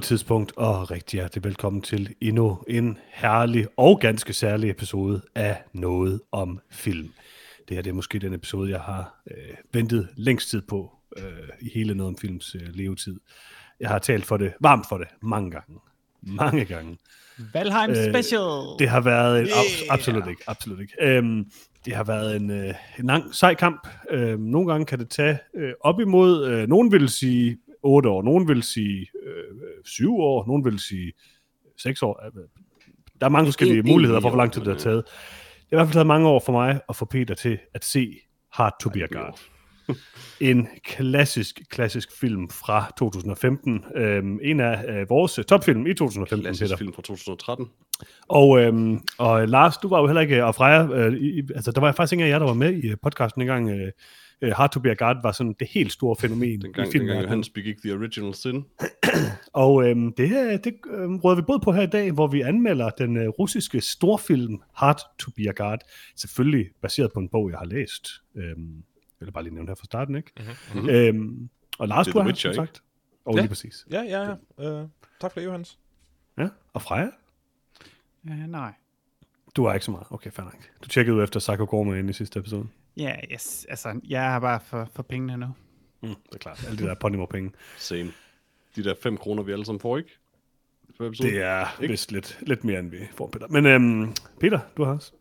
tidspunkt, og rigtig hjertelig velkommen til endnu en herlig og ganske særlig episode af Noget om Film. Det her det er måske den episode, jeg har øh, ventet længst tid på øh, i hele Noget om Films øh, levetid. Jeg har talt for det, varmt for det, mange gange. Mange gange. Valheim Øh, Special! Det har været en, Yeah. abs- absolut ikke, absolut ikke. Øhm, det har været en, øh, en lang, sej kamp. Øhm, nogle gange kan det tage øh, op imod, øh, nogen vil sige 8 år, nogen vil sige øh, 7 år, nogen vil sige 6 år. Øh, Der er mange forskellige En- en muligheder for, hvor lang tid det har men, taget. Det har i hvert fald taget mange år for mig at få Peter til at se Hard to be a God. En klassisk, klassisk film fra 2015. Øhm, en af øh, vores topfilm i 2015, Klassisk Peter. film fra 2013. Og, øhm, og Lars, du var jo heller ikke, og Freja, øh, i, altså der var faktisk ingen af jer, der var med i øh, podcasten engang. Øh, øh, Hard to be a God var sådan det helt store fænomen Dengang, i dengang filmen. Johannes begik The Original Sin. Og øhm, det, her, det øhm, råder vi både på her i dag, hvor vi anmelder den øh, russiske storfilm Hard to be a God. Selvfølgelig baseret på en bog, jeg har læst. Øhm, jeg vil bare lige nævne her fra starten, ikke? Mhm. Øhm, og Lars, Det du har Witcher, som ikke? sagt. Og Ja. lige præcis. Ja, ja, ja. Øh, tak for det, Johans. Ja. Og Freja? Uh, nej. Du har ikke så meget. Okay, fair nok. Du tjekkede ud efter Psycho Gorman i sidste episode. Ja, yes. Altså, jeg har bare for, for pengene nu. Mm, det er klart. Alle de der Podimo-penge. Same. De der 5 kroner, vi alle sammen får, ikke? Det er vist lidt, lidt mere, end vi får, Peter. Men øhm, Peter, du har også.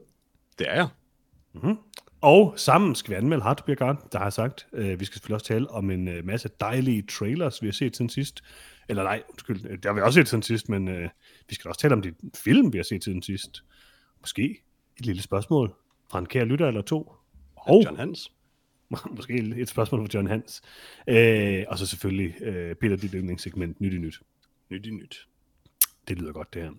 det er jeg. Og sammen skal vi anmelde Hard to be a God, der har jeg sagt. Øh, vi skal selvfølgelig også tale om en øh, masse dejlige trailers, vi har set siden sidst. Eller nej, undskyld, øh, det har vi også set siden sidst, men øh, vi skal også tale om de film, vi har set siden sidst. Måske et lille spørgsmål fra en kære lytter eller to. Og John Hans. måske et spørgsmål fra John Hans. Øh, og så selvfølgelig øh, Peter, dit yndlingssegment, Nyt i Nyt. Nyt i nyt. Det lyder godt, det her.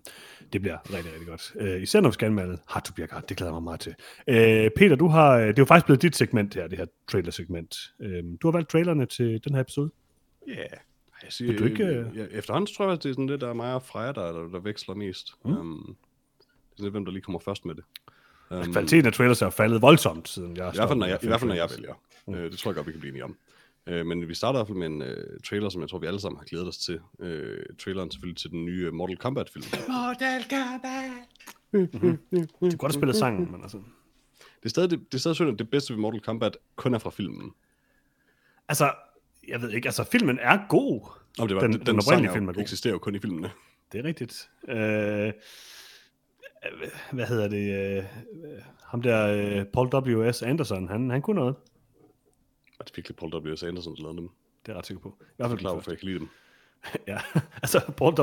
Det bliver rigtig, rigtig godt. Øh, især når vi skal anmelde God, det glæder jeg mig meget til. Øh, Peter, du har, det er jo faktisk blevet dit segment her, det her trailer-segment. Øh, du har valgt trailerne til den her episode. Ja. Yeah. Jeg siger, Vil du ikke, øh- ja, efterhånden tror jeg, at det er sådan lidt, der er mig og Freja, der, der, der veksler mest. Mm. Um, det er sådan lidt, hvem der lige kommer først med det. Um, Kvaliteten af trailers er faldet voldsomt, siden jeg I hvert fald, når jeg, i hvert fald, når jeg vælger. Øh, det tror jeg godt, vi kan blive enige om. Øh, men vi starter i hvert fald med en øh, trailer, som jeg tror, vi alle sammen har glædet os til. Øh, traileren selvfølgelig til den nye øh, Mortal Kombat-film. Mortal Kombat! Det er godt at spille sangen, men altså... Det er stadig, det, det er stadig synd, at det bedste ved Mortal Kombat kun er fra filmen. Altså, jeg ved ikke, altså filmen er god. Og det var, Den- den, den den, oprindelige sang film film er god. eksisterer jo kun i filmene. Det er rigtigt. Øh, hvad hedder det? Øh, ham der, øh, Paul W.S. Anderson, han, han kunne noget. Og det er virkelig Paul W.S. Anderson, der lavede dem. Det er jeg ret sikker på. I hvert Jeg er fald klar, hvorfor jeg kan lide dem. Ja, altså Paul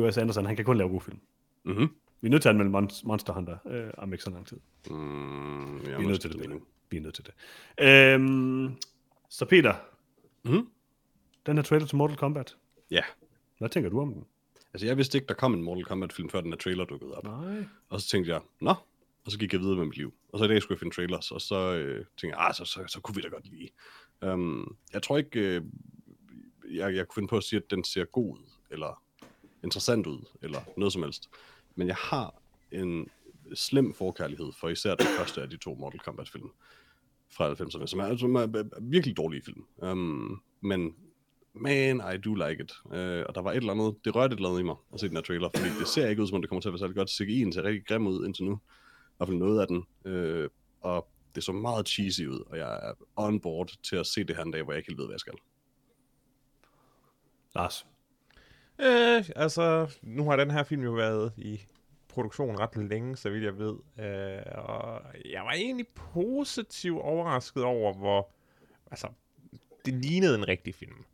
W.S. Anderson, han kan kun lave gode film. Mm-hmm. Vi er nødt til at anmelde Mon- Monster Hunter øh, om ikke så lang tid. Mm, ja, Vi er nødt til det, det. Vi er nødt til det. Øhm, så Peter, Mhm. den her trailer til Mortal Kombat, Ja. hvad tænker du om den? Altså, jeg vidste ikke, der kom en Mortal Kombat-film, før den her trailer dukkede op. Nej. Og så tænkte jeg, nå, og så gik jeg videre med mit liv. Og så i dag skulle jeg finde trailers, og så øh, tænkte jeg, ah, så, så, så kunne vi da godt lide. Um, jeg tror ikke, øh, jeg, jeg kunne finde på at sige, at den ser god ud, eller interessant ud, eller noget som helst. Men jeg har en slem forkærlighed for især den første af de to Mortal Kombat-film fra 90'erne, som er, som er virkelig dårlige film. Um, men man, I do like it. Uh, og der var et eller andet, det rørte et eller andet i mig at se den her trailer, fordi det ser ikke ud, som om det kommer til at være særlig godt. CGI'en ser rigtig grim ud indtil nu. I hvert fald noget af den. Uh, og det så meget cheesy ud, og jeg er on board til at se det her en dag, hvor jeg ikke helt ved, hvad jeg skal. Lars. Øh, altså, nu har den her film jo været i produktion ret længe, så vidt jeg ved. Øh, og jeg var egentlig positivt overrasket over, hvor... Altså, det lignede en rigtig film.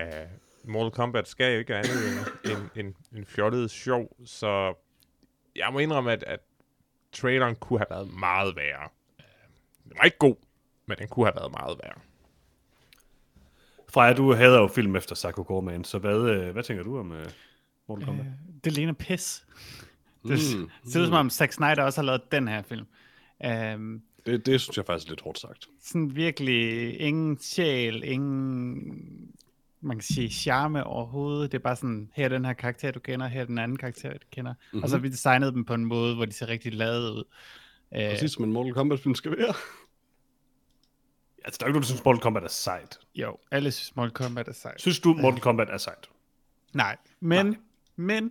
Øh, Mortal Kombat skal jo ikke andet end en, en, en fjollet sjov, så jeg må indrømme, at, at traileren kunne have været meget værre. Øh, Den var ikke god, men den kunne have været meget værre. Freja, du hader jo film efter Psycho Gorman, så hvad, øh, hvad tænker du om øh, Mortal Kombat? Øh, det ligner pis. Det Mm. ser ud som om Zack Snyder også har lavet den her film. Um, Det, det synes jeg faktisk er lidt hårdt sagt. sådan virkelig ingen sjæl, ingen, man kan sige, charme overhovedet. Det er bare sådan, her er den her karakter, du kender, her er den anden karakter, du kender. Mm-hmm. Og så har vi designet dem på en måde, hvor de ser rigtig lavet ud. Øh, Præcis som en Mortal Kombat-film skal være. Altså, der er ikke nogen, der synes, Mortal Kombat er sejt. jo, alle synes Mortal Kombat er sejt. Synes du, Mortal Kombat er sejt? Nej, men, Nej. men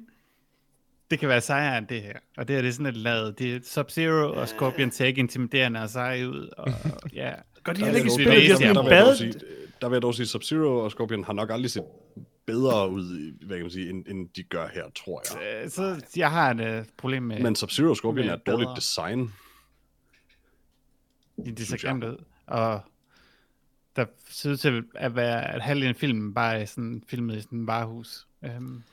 det kan være sejere end det her. Og det her det er sådan et lavet. Det er Sub-Zero og Scorpion ser ikke intimiderende og seje ud. Og, ja. Gør de heller ikke spillet? De har sådan en bad. Der vil jeg dog sige, Sub-Zero og Scorpion har nok aldrig set bedre ud, hvad kan man sige, end, end de gør her, tror jeg. Øh, Så jeg har et uh, problem med, Men Sub-Zero og Scorpion er et dårligt bedre. design. det ser grimt ud. Og der ser ud til at være, at halvdelen af filmen bare er sådan, filmet i sådan en varehus. Um,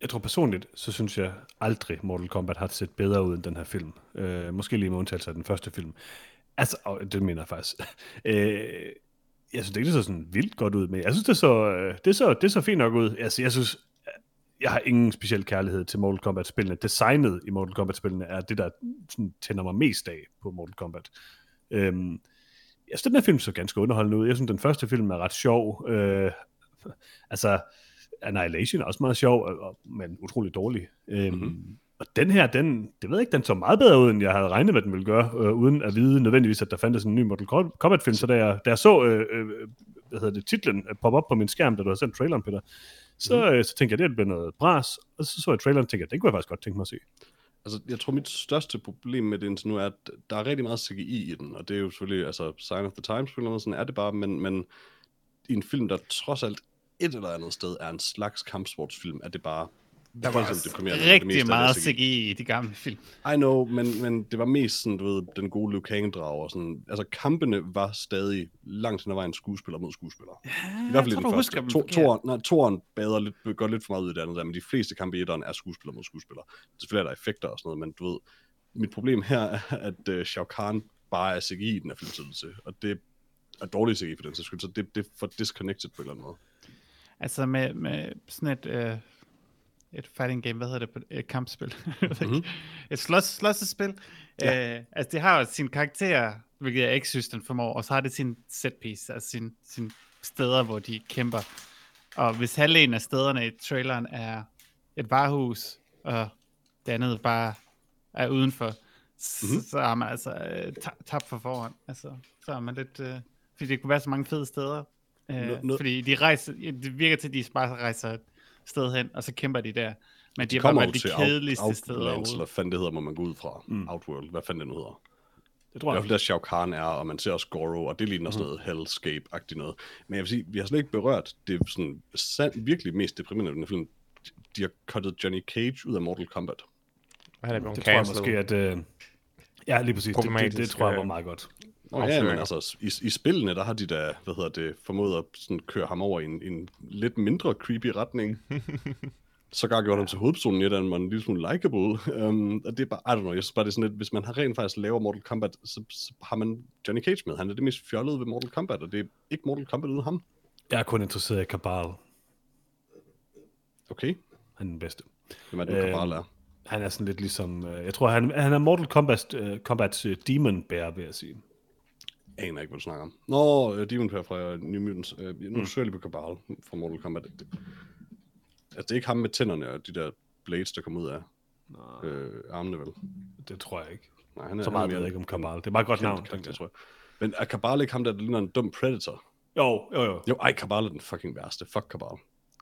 Jeg tror personligt, så synes jeg aldrig, Mortal Kombat har set bedre ud end den her film. Øh, måske lige med undtagelse af den første film. Altså, og det mener jeg faktisk. øh, jeg synes ikke, det så sådan vildt godt ud, men jeg synes, det så, øh, det så, det så fint nok ud. Altså, jeg synes, jeg har ingen speciel kærlighed til Mortal Kombat-spillene. Designet i Mortal Kombat-spillene er det, der sådan, tænder mig mest af på Mortal Kombat. Øhm, jeg synes, den her film så ganske underholdende ud. Jeg synes, den første film er ret sjov. Øh, altså, Annihilation er også meget sjov, og- og, men utrolig dårlig. Øhm, mm-hmm. Og den her, den, det ved jeg ikke, den så meget bedre ud, end jeg havde regnet med, den ville gøre, øh, uden at vide nødvendigvis, at der fandtes en ny Mortal Kombat-film. Så da jeg, da jeg så øh, øh, hvad hedder det, titlen øh, poppe op på min skærm, da du havde sendt traileren, Peter, så, øh, så tænkte jeg, det bliver noget bras, og så så jeg traileren og tænkte, jeg, den kunne jeg faktisk godt tænke mig at se. Altså, jeg tror, mit største problem med det indtil nu er, at der er rigtig meget CGI i den, og det er jo selvfølgelig, altså, sign of the times, på sådan er det bare, men, men i en film, der trods alt et eller andet sted er en slags kampsportsfilm, er det bare der var voldsomt også. Det meste rigtig af meget det er CGI i de gamle film. I know, men, men det var mest sådan, du ved, den gode Liu Kang-drag og sådan. Altså, kampene var stadig langt hen ad vejen skuespiller mod skuespiller. I hvert fald i den første. To, toren, nej, toren bader lidt, går lidt for meget ud i det andet der, men de fleste kampe i etteren er skuespiller mod skuespiller. Selvfølgelig er der effekter og sådan noget, men du ved, mit problem her er, at uh, Shao Kahn bare er CGI i den her filmsættelse, og det er dårlig CGI for den sags skyld, så det, det er for disconnected på en eller anden måde. Altså med, med sådan et, øh, et fighting game, hvad hedder det? Et kampspil. mm-hmm. Et slås, slåssespil. Ja. Øh, altså det har jo sin karakter, hvilket jeg ikke synes, den formår, og så har det sin set piece, altså sin, sin steder, hvor de kæmper. Og hvis halvdelen af stederne i traileren er et varehus, og det andet bare er udenfor, mm-hmm. Mhm. så, har man altså øh, ta- tabt for forhånd. Altså, så er man lidt... Øh, fordi det kunne være så mange fede steder. Øh, Nå- nå- fordi de rejser, det virker til, at de bare rejser sted hen, og så kæmper de der. Men de, De kommer jo valgt de til kedeligste Out, steder Outlands, eller fanden det hedder, må man gå ud fra. Mm. Outworld, hvad fanden det nu hedder. Det I tror hvert jeg. fald der Shao Kahn er, og man ser også Goro, og det ligner sådan noget Hellscape-agtigt noget. Men jeg vil sige, vi har slet ikke berørt det sådan sand, virkelig mest deprimerende den film. De har cuttet Johnny Cage ud af Mortal Kombat. Han er blevet Det tror jeg måske, at... Øh, ja, lige præcis. Det, det, det, Problematisk, tror jeg var øh, meget godt. Nå ja, men Afsløringer. altså, i, i spillene, der har de da, hvad hedder det, formået at sådan køre ham over i en, en lidt mindre creepy retning. Så gjort ham til hovedpersonen i et, man en lille smule likeable. Um, og det er bare, I don't know, jeg synes bare, det er sådan lidt, hvis man har rent faktisk laver Mortal Kombat, så, så har man Johnny Cage med. Han er det mest fjollede ved Mortal Kombat, og det er ikke Mortal Kombat uden ham. Jeg er kun interesseret i Kabal. Okay, Han er den bedste. hvem er det, Øhm, øh, bare er? Han er sådan lidt ligesom... Øh, jeg tror, han, han er Mortal Kombat, øh, Kombats øh, Demon Bear, vil jeg sige. Aner ikke, hvad du snakker om. Nå, uh, Demon Pair fra New Mutants. Uh, nu mm. søger jeg lige på Kabal fra Mortal Kombat. Det, altså, det er ikke ham med tænderne og de der blades, der kommer ud af øh, armene, vel? Det tror jeg ikke. Nej, han er, Så han er meget ved jeg ikke om Kabal. Det er meget godt navn. karakter, tror jeg. Men er Kabal ikke ham, der ligner en dum Predator? Jo, jo, jo. Jo, ej, Kabal er den fucking værste. Fuck Kabal.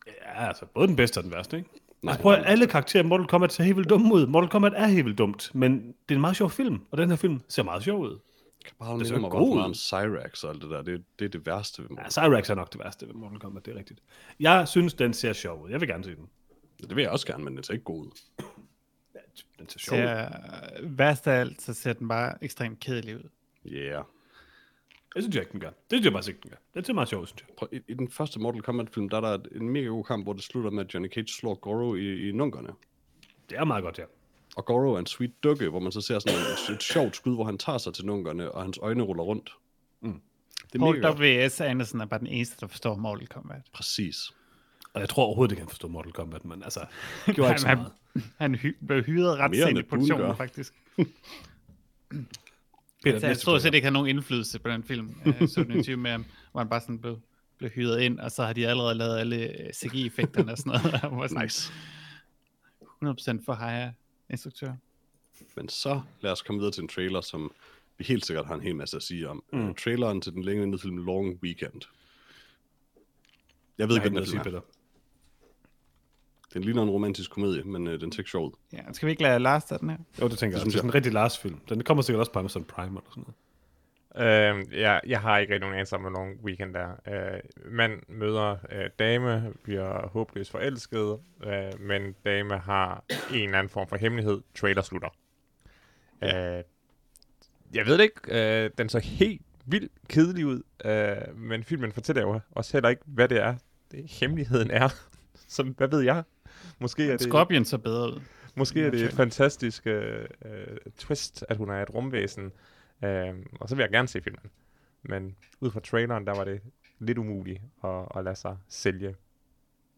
Ja, altså både den bedste og den værste, ikke? Nej, altså, prøv at nej. alle karakterer i Mortal Kombat ser helt vildt dumme ud. Mortal Kombat er helt vildt dumt, men det er en meget sjov film, og den her film ser meget sjov ud. Mig god bare for ud. meget om Cyrax og alt det der. Det, det er det værste ved Ja, mig. Cyrax er nok det værste ved Mortal Kombat, det er rigtigt. Jeg synes, den ser sjov ud. Jeg vil gerne se den. Det vil jeg også gerne, men den ser ikke god ud. Den ser sjov ud. Ser, værst af alt, så ser den bare ekstremt kedelig ud. Yeah. Det synes jeg ikke, den gør. Det synes jeg bare ikke, den gør. Den ser meget sjov ud, synes jeg. Prøv, i, I den første Mortal Kombat-film, der er der en mega god kamp, hvor det slutter med, at Johnny Cage slår Goro i, i nunkerne. Det er meget godt, ja. Og Goro er en sweet dukke, hvor man så ser sådan et, et sjovt skud, hvor han tager sig til nunkerne, og hans øjne ruller rundt. Mm. Det er Paul. W.S. Anderson er bare den eneste, der forstår Mortal Kombat. Præcis. Og jeg tror overhovedet ikke, han forstår Mortal Kombat, men altså, det gjorde ikke så han, meget. han hy- blev hyret ret sent i produktionen, gør. faktisk. Peter, Så jeg set trailer. ikke har nogen indflydelse på den film. Jeg så den interview med ham, hvor han bare sådan blev, blev hyret ind, og så har de allerede lavet alle øh, CGI-effekterne og sådan noget. Han var sådan Nice. 100% for hire instruktør. Men så lad os komme videre til en trailer, som vi helt sikkert har en hel masse at sige om. Mm. Traileren til den længere film Long Weekend. Jeg ved Jeg ikke, hvad den er. Peter. Den ligner en romantisk komedie, men øh, den ser ikke sjov ud. Ja, skal vi ikke lade Lars tage den her? Jo, det tænker Det jeg. synes Det er sådan en rigtig Lars-film. Den kommer sikkert også på Amazon Prime eller sådan noget. Øh, jeg, jeg har ikke rigtig nogen anelse om, hvor long weekend er. Øh, mand møder øh, dame, bliver håbløst forelsket, øh, men dame har en eller anden form for hemmelighed. Trailer slutter. Øh, jeg ved det ikke. Øh, den så helt vildt kedelig ud, øh, men filmen fortæller jo også heller ikke, hvad det er, det hemmeligheden er. Så hvad ved jeg? Måske er det... Scorpion så bedre ud. Måske er det et fantastisk øh, øh, twist, at hun er et rumvæsen. Øh, og så vil jeg gerne se filmen. Men ud fra traileren, der var det lidt umuligt at, at lade sig sælge.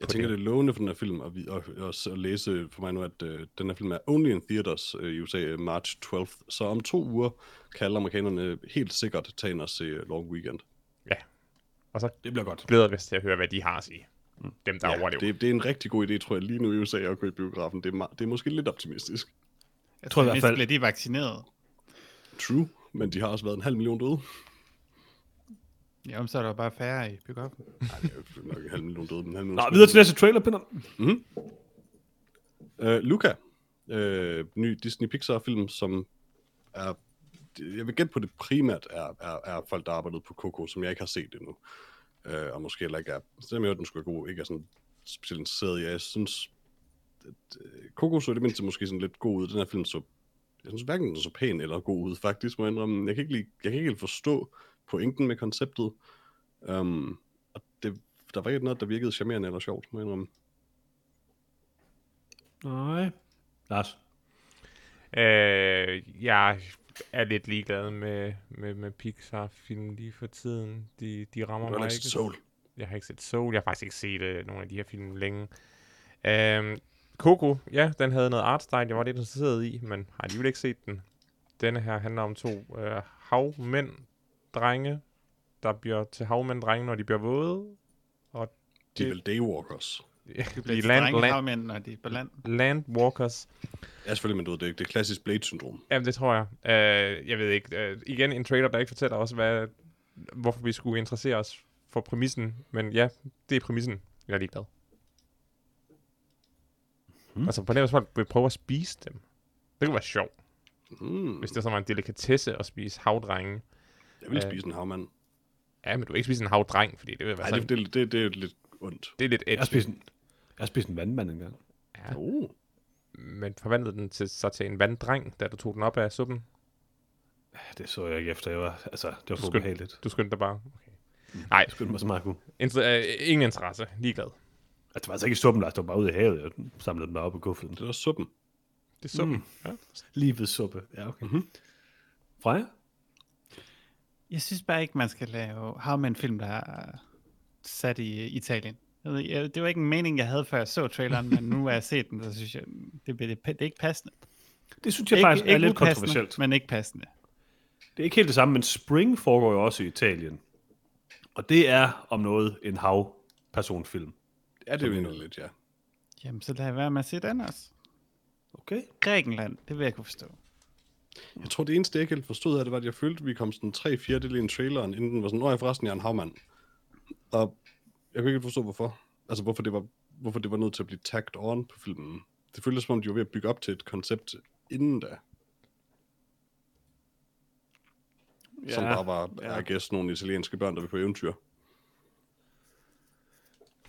Jeg tænker, det. det er lovende for den her film, og, vi, og, og, at læse for mig nu, at øh, den her film er only in theaters øh, i USA øh, March 12th. Så om to uger kan alle amerikanerne helt sikkert tage ind og se øh, Long Weekend. Og så Det bliver godt. glæder vi os til at høre, hvad de har at sige. Dem, der ja, overlever. det, det er en rigtig god idé, tror jeg, lige nu i USA at gå i biografen. Det er, det er måske lidt optimistisk. Jeg tror i hvert fald- bliver de vaccineret. True, men de har også været en halv million døde. Jamen, så er der bare færre i biografen. Nej, det er nok en halv million døde, men en halv million Nå, videre til næste trailer, Pinder. Uh, Luca, uh, ny Disney Pixar-film, som er, jeg vil gætte på det primært er, er, er folk, der arbejdede på Coco, som jeg ikke har set endnu. Uh, og måske heller ikke er, selvom jeg den skulle være god, ikke er sådan specielt interesseret i. Jeg synes, at, uh, Coco så det mindste måske sådan lidt god ud. Den her film så, jeg synes hverken den så pæn eller god ud, faktisk, må jeg indrømme. Jeg kan ikke, lide, jeg kan ikke helt forstå pointen med konceptet. Um, og det, der var ikke noget, der virkede charmerende eller sjovt, må jeg indrømme. Nej. Lars. Øh, jeg er lidt ligeglad med, med, med Pixar-film lige for tiden. De, de rammer Du har mig ikke Soul. Jeg har ikke set Soul. Jeg har faktisk ikke set øh, nogle af de her film længe. Øhm, Coco, ja, den havde noget artstyle, jeg var lidt interesseret i, men har alligevel ikke set den. Denne her handler om to øh, havmænd, drenge, der bliver til havmænd, drenge, når de bliver våde. De er Det- vel daywalkers. Ja, de bliver er de land, land, land, havmænd, når de er på land. landwalkers. Ja, selvfølgelig, men du ved, det er det er klassisk Blade-syndrom. Jamen, det tror jeg. Øh, jeg ved ikke. Øh, igen, en trailer, der ikke fortæller os, hvad, hvorfor vi skulle interessere os for præmissen. Men ja, det er præmissen. Jeg er ligeglad. Hmm. Altså, på den måde, folk vil prøve at spise dem. Det kunne være sjovt, Mm. hvis det så var en delikatesse at spise havdrenge. Jeg vil Øh, spise en havmand. Ja, men du vil ikke spise en havdreng, fordi det vil være Nej, sådan, det, det, det, er lidt ondt. det er lidt Jeg har edgy. spist en, jeg har spist en vandmand engang. Ja, Oh. men forvandlede den til, så til en vanddreng, da du tog den op af suppen. Ja, Det så jeg ikke efter, jeg var... Altså, det var for Skynd. ubehageligt. Du skyndte dig bare. Okay. Nej, Jeg skyndte mig så meget, jeg kunne. inter- øh, ingen interesse. Ligeglad. Altså, det var altså ikke i suppen, Lars. Det var bare ude i havet. Jeg samlede den bare op og kuffede den. Det er også suppen. Det er suppen. Mm. Ja. Livets suppe. Ja, okay. Mhm. Freja? Jeg synes bare ikke, man skal lave havmænd-film, der er sat i øh, Italien. Jeg ved, jeg, det var ikke en mening, jeg havde, før jeg så traileren, men nu har jeg set den, så synes jeg, det, det, det er ikke passende. Det synes jeg ikke, faktisk er lidt kontroversielt. Men ikke passende. Det er ikke helt det samme, men Spring foregår jo også i Italien. Og det er om noget en havpersonfilm. Ja, det er jo lidt, ja. Jamen, så lad være med at se den også. Okay. Grækenland, det vil jeg kunne forstå. Jeg tror, det eneste, jeg ikke helt forstod af det, var, at jeg følte, at vi kom sådan tre fjerdedele ind i traileren, inden den var sådan, nå, jeg er forresten, jeg er en havmand. Og jeg kunne ikke forstå, hvorfor. Altså, hvorfor det var, hvorfor det var nødt til at blive tagged on på filmen. Det føltes som om, de var ved at bygge op til et koncept inden da. Ja, som bare var, ja. I guess, nogle italienske børn, der vil på eventyr.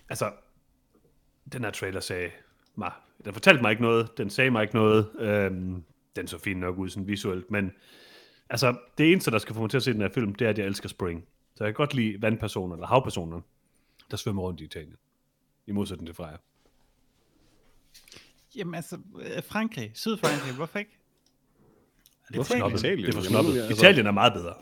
Altså, den her trailer sagde mig, den fortalte mig ikke noget, den sagde mig ikke noget, øhm, den så fint nok ud sådan visuelt, men altså, det eneste, der skal få mig til at se den her film, det er, at jeg elsker Spring. Så jeg kan godt lide vandpersoner, eller havpersoner, der svømmer rundt i Italien. I modsætning til Freja. Jamen altså, øh, Frankrig, Sydfrankrig, hvorfor ikke? Det er for Italien? snobbet. Italien? Det er for Jamen, snobbet. altså- Italien er meget bedre.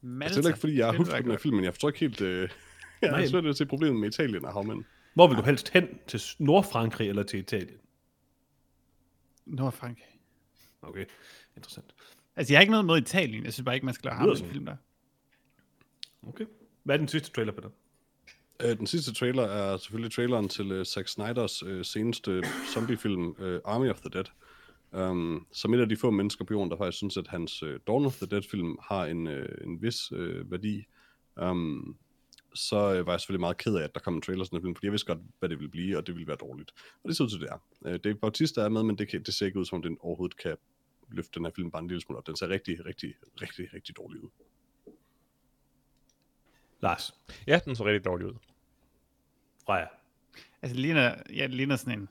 Malta. Altså, det er ikke, fordi jeg har det husket ville den her film, men jeg forstår ikke helt... Øh, jeg har svært ved at se problemet med Italien og havmænd. Hvor vil du helst hen? Til Nordfrankrig eller til Italien? Nordfrankrig. Okay, interessant. Altså, jeg har ikke noget mod Italien. Jeg synes bare ikke, man skal lave ham film der. Okay. Hvad er den sidste trailer, Peter? Øh, den sidste trailer er selvfølgelig traileren til uh, Zack Snyders uh, seneste zombiefilm, uh, Army of the Dead. Um, som et af de få mennesker på jorden, der faktisk synes, at hans uh, Dawn of the Dead-film har en, uh, en vis uh, værdi. Um, så øh, var jeg selvfølgelig meget ked af, at der kom en trailer sådan en film, fordi jeg vidste godt, hvad det ville blive, og det ville være dårligt. Og det ser ud til, det er. Øh, Dave Bautista er med, men det, kan, det ser ikke ud, som om den overhovedet kan løfte den her film bare en lille smule op. Den ser rigtig, rigtig, rigtig, rigtig dårlig ud. Lars, Ja, den så rigtig dårlig ud. Freja. Altså, det ligner, ja, det ligner sådan en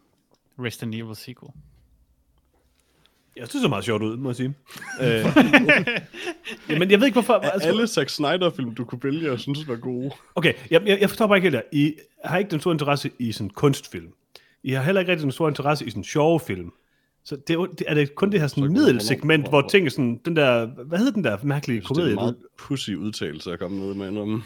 Resident Evil sequel. Jeg synes, det så meget sjovt ud, må jeg sige. øh, men jeg ved ikke, hvorfor... Altså, alle Zack Snyder-film, du kunne vælge, og synes var gode. Okay, jeg, jeg, jeg forstår bare ikke helt der. I har ikke den store interesse i sådan kunstfilm. I har heller ikke rigtig den store interesse i sådan sjove film. Så det er, det, er det kun det her sådan Så- middelsegment, hvor ting er sådan, den der, hvad hedder den der mærkelige Jeg synes, det er komedie? en meget pussy udtalelse at komme med, med om.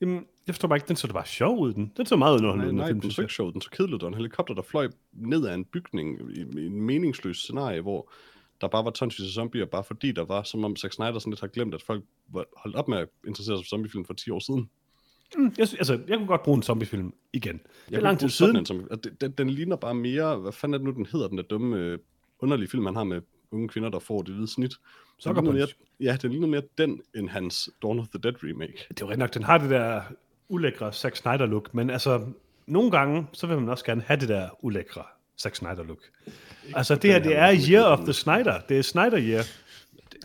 Jamen, jeg forstår bare ikke, den så da bare sjov ud, den. Den så meget underholdende, Nej, den nej, film, den så jeg. ikke sjov. Den så kedelig. ud. Der var en helikopter, der fløj ned ad en bygning i, i en meningsløs scenarie, hvor der bare var tonsvis af zombier, bare fordi der var, som om Zack Snyder sådan lidt har glemt, at folk var holdt op med at interessere sig for zombiefilm for 10 år siden. Mm, jeg, altså, jeg kunne godt bruge en zombiefilm igen. Det er Jeg lang tid siden. En, som, det, den, den, ligner bare mere, hvad fanden er det nu, den hedder, den der dumme, øh, underlige film, han har med unge kvinder, der får det hvide snit. Den Sucker ligner mere, ja, den ligner mere den, end hans Dawn of the Dead remake. Det er jo nok, den har det der ulækre Zack Snyder look, men altså, nogle gange, så vil man også gerne have det der ulækre Zack Snyder look. Altså, det her, det er Year of the Snyder. Det er Snyder Year.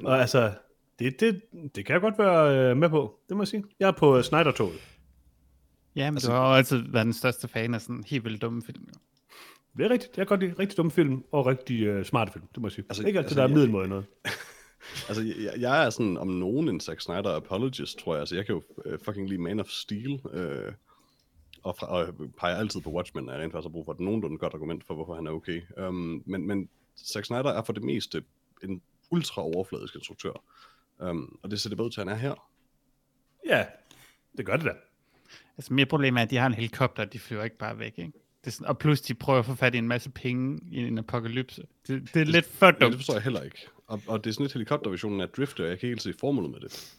Og altså, det, det, det kan jeg godt være øh, med på, det må jeg sige. Jeg er på øh, Snyder-toget. Ja, men Altså- altså, du har jo altid været den største fan af sådan helt vildt dumme film. jo. Det er rigtigt. Jeg kan godt lide rigtig dumme film og rigtig øh, smarte film, det må jeg sige. Altså, ikke altid, altså, der er middelmåde noget. Altså, jeg, jeg er sådan om nogen en Zack Snyder apologist, tror jeg. Altså, jeg kan jo uh, fucking lide Man of Steel, uh, og, fra, og peger altid på Watchmen, at jeg rent faktisk har brug for et nogenlunde godt argument for, hvorfor han er okay. Um, men, men Zack Snyder er for det meste en ultra overfladisk instruktør. Um, og det ser det både til, at han er her. Ja, det gør det da. Altså, mere problem er, at de har en helikopter, og de flyver ikke bare væk, ikke? Det er sådan, og plus, de prøver at få fat i en masse penge i en apokalypse. Det, det er lidt for Ja, det dumt. forstår jeg heller ikke. Og, og det er sådan lidt helikopterversionen af Drifter, og jeg kan ikke helt se formålet med det.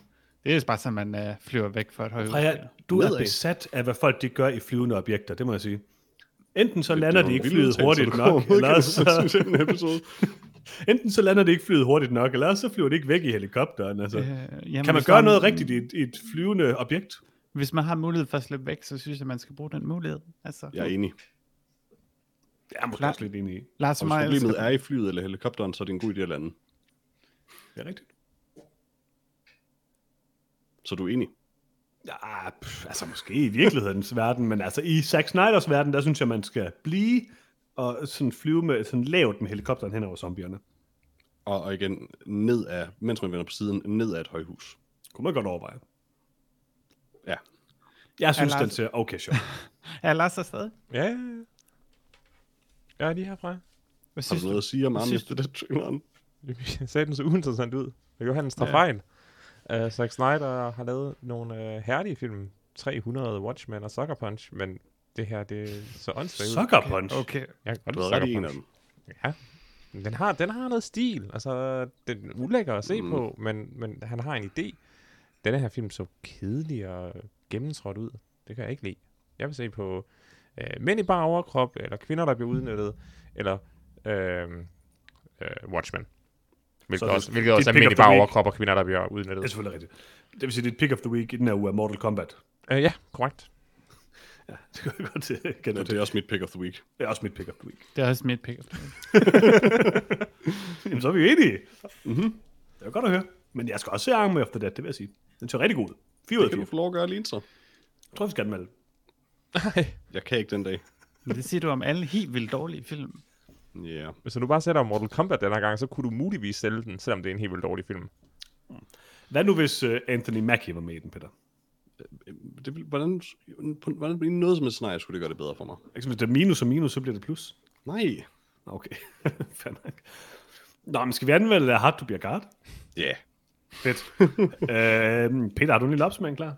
Det er bare sådan, man uh, flyver væk fra et højhus. Freja, du Nedad. er besat af, hvad folk de gør i flyvende objekter, det må jeg sige. Enten så Det- lander det de ikke flyet hurtigt nok, eller så, den episode. enten så lander det ikke flyet hurtigt nok, eller også så flyver det ikke væk i helikopteren. Altså. Øh, jamen, kan man gøre der- noget rigtigt i et, i et flyvende objekt? Hvis man har mulighed for at slippe væk, så synes jeg, man skal bruge den mulighed. Altså, Jeg er enig. Det er måske Klar. også lidt enig i. Lars Og hvis mig problemet elsker er i flyet eller helikopteren, så er det en god idé at lande. Det er rigtigt. Så du er enig? Ja, pff, altså måske i virkelighedens verden, men altså i Zack Snyders verden, der synes jeg, man skal blive og sådan flyve med sådan lavt med helikopteren hen over zombierne. Og, og igen, ned af, mens man vender på siden, ned af et højhus. Kunne man godt overveje. Ja. Jeg synes, Lars- den ser okay sjov. Er Lars der stadig? Ja, ja, er lige herfra. Hvad Har synes du noget at sige om synes efter det traileren? Jeg sagde den så uinteressant ud. Det kan han tager Ja. fejl. Uh, Zack Snyder har lavet nogle uh, herlige film. 300, Watchmen og Sucker Punch, men det her, det er så åndssvagt. Sucker Punch. Okay. Jeg kan godt Du Sucker en Punch. dem. Ja. Men Den har, den har noget stil. Altså, den er ulækker at se Mm. på, men, men han har en idé. Denne her film så kedelig og gennemtrådt ud. Det kan jeg ikke lide. Jeg vil se på øh, mænd i bare overkrop, eller kvinder, der bliver udnyttet, eller øh, øh, Watchmen. Hvilket Så det- også, hvilket også er mænd of i the bare week. overkrop og kvinder, der bliver Det er udnyttet. selvfølgelig rigtigt. Det vil sige, dit pick of the week i den her uge er Mortal Kombat. Øh, ja, korrekt. Ja, det kan jeg godt til. det er også mit pick of the week. Det er også mit pick of the week. Det er også mit pick Jamen, så er vi jo enige. Mm-hmm. Det er godt at høre. Men jeg skal også se Army efter det, det vil jeg sige. Den ser rigtig god ud. 4 ud af Det kan 4. du få lov at gøre alene så. Jeg tror, vi skal anmelde. Nej. Jeg kan ikke den dag. Men det siger du om alle helt vildt dårlige film. Ja. Yeah. Hvis du nu bare sætter Mortal Kombat den her gang, så kunne du muligvis sælge den, selvom det er en helt vildt dårlig film. Hvad nu, hvis uh, Anthony Mackie var med i den, Peter? Det, vil- hvordan, på, hvordan bliver noget som et scenarie skulle det gøre det bedre for mig? Ikke som hvis det er minus og minus, så bliver det plus. Nej. Okay, fair nok. Nå, men skal vi anmelde Hard to be a Guard? Ja, yeah. Fedt. øh, Peter, har du en lille opsummering klar?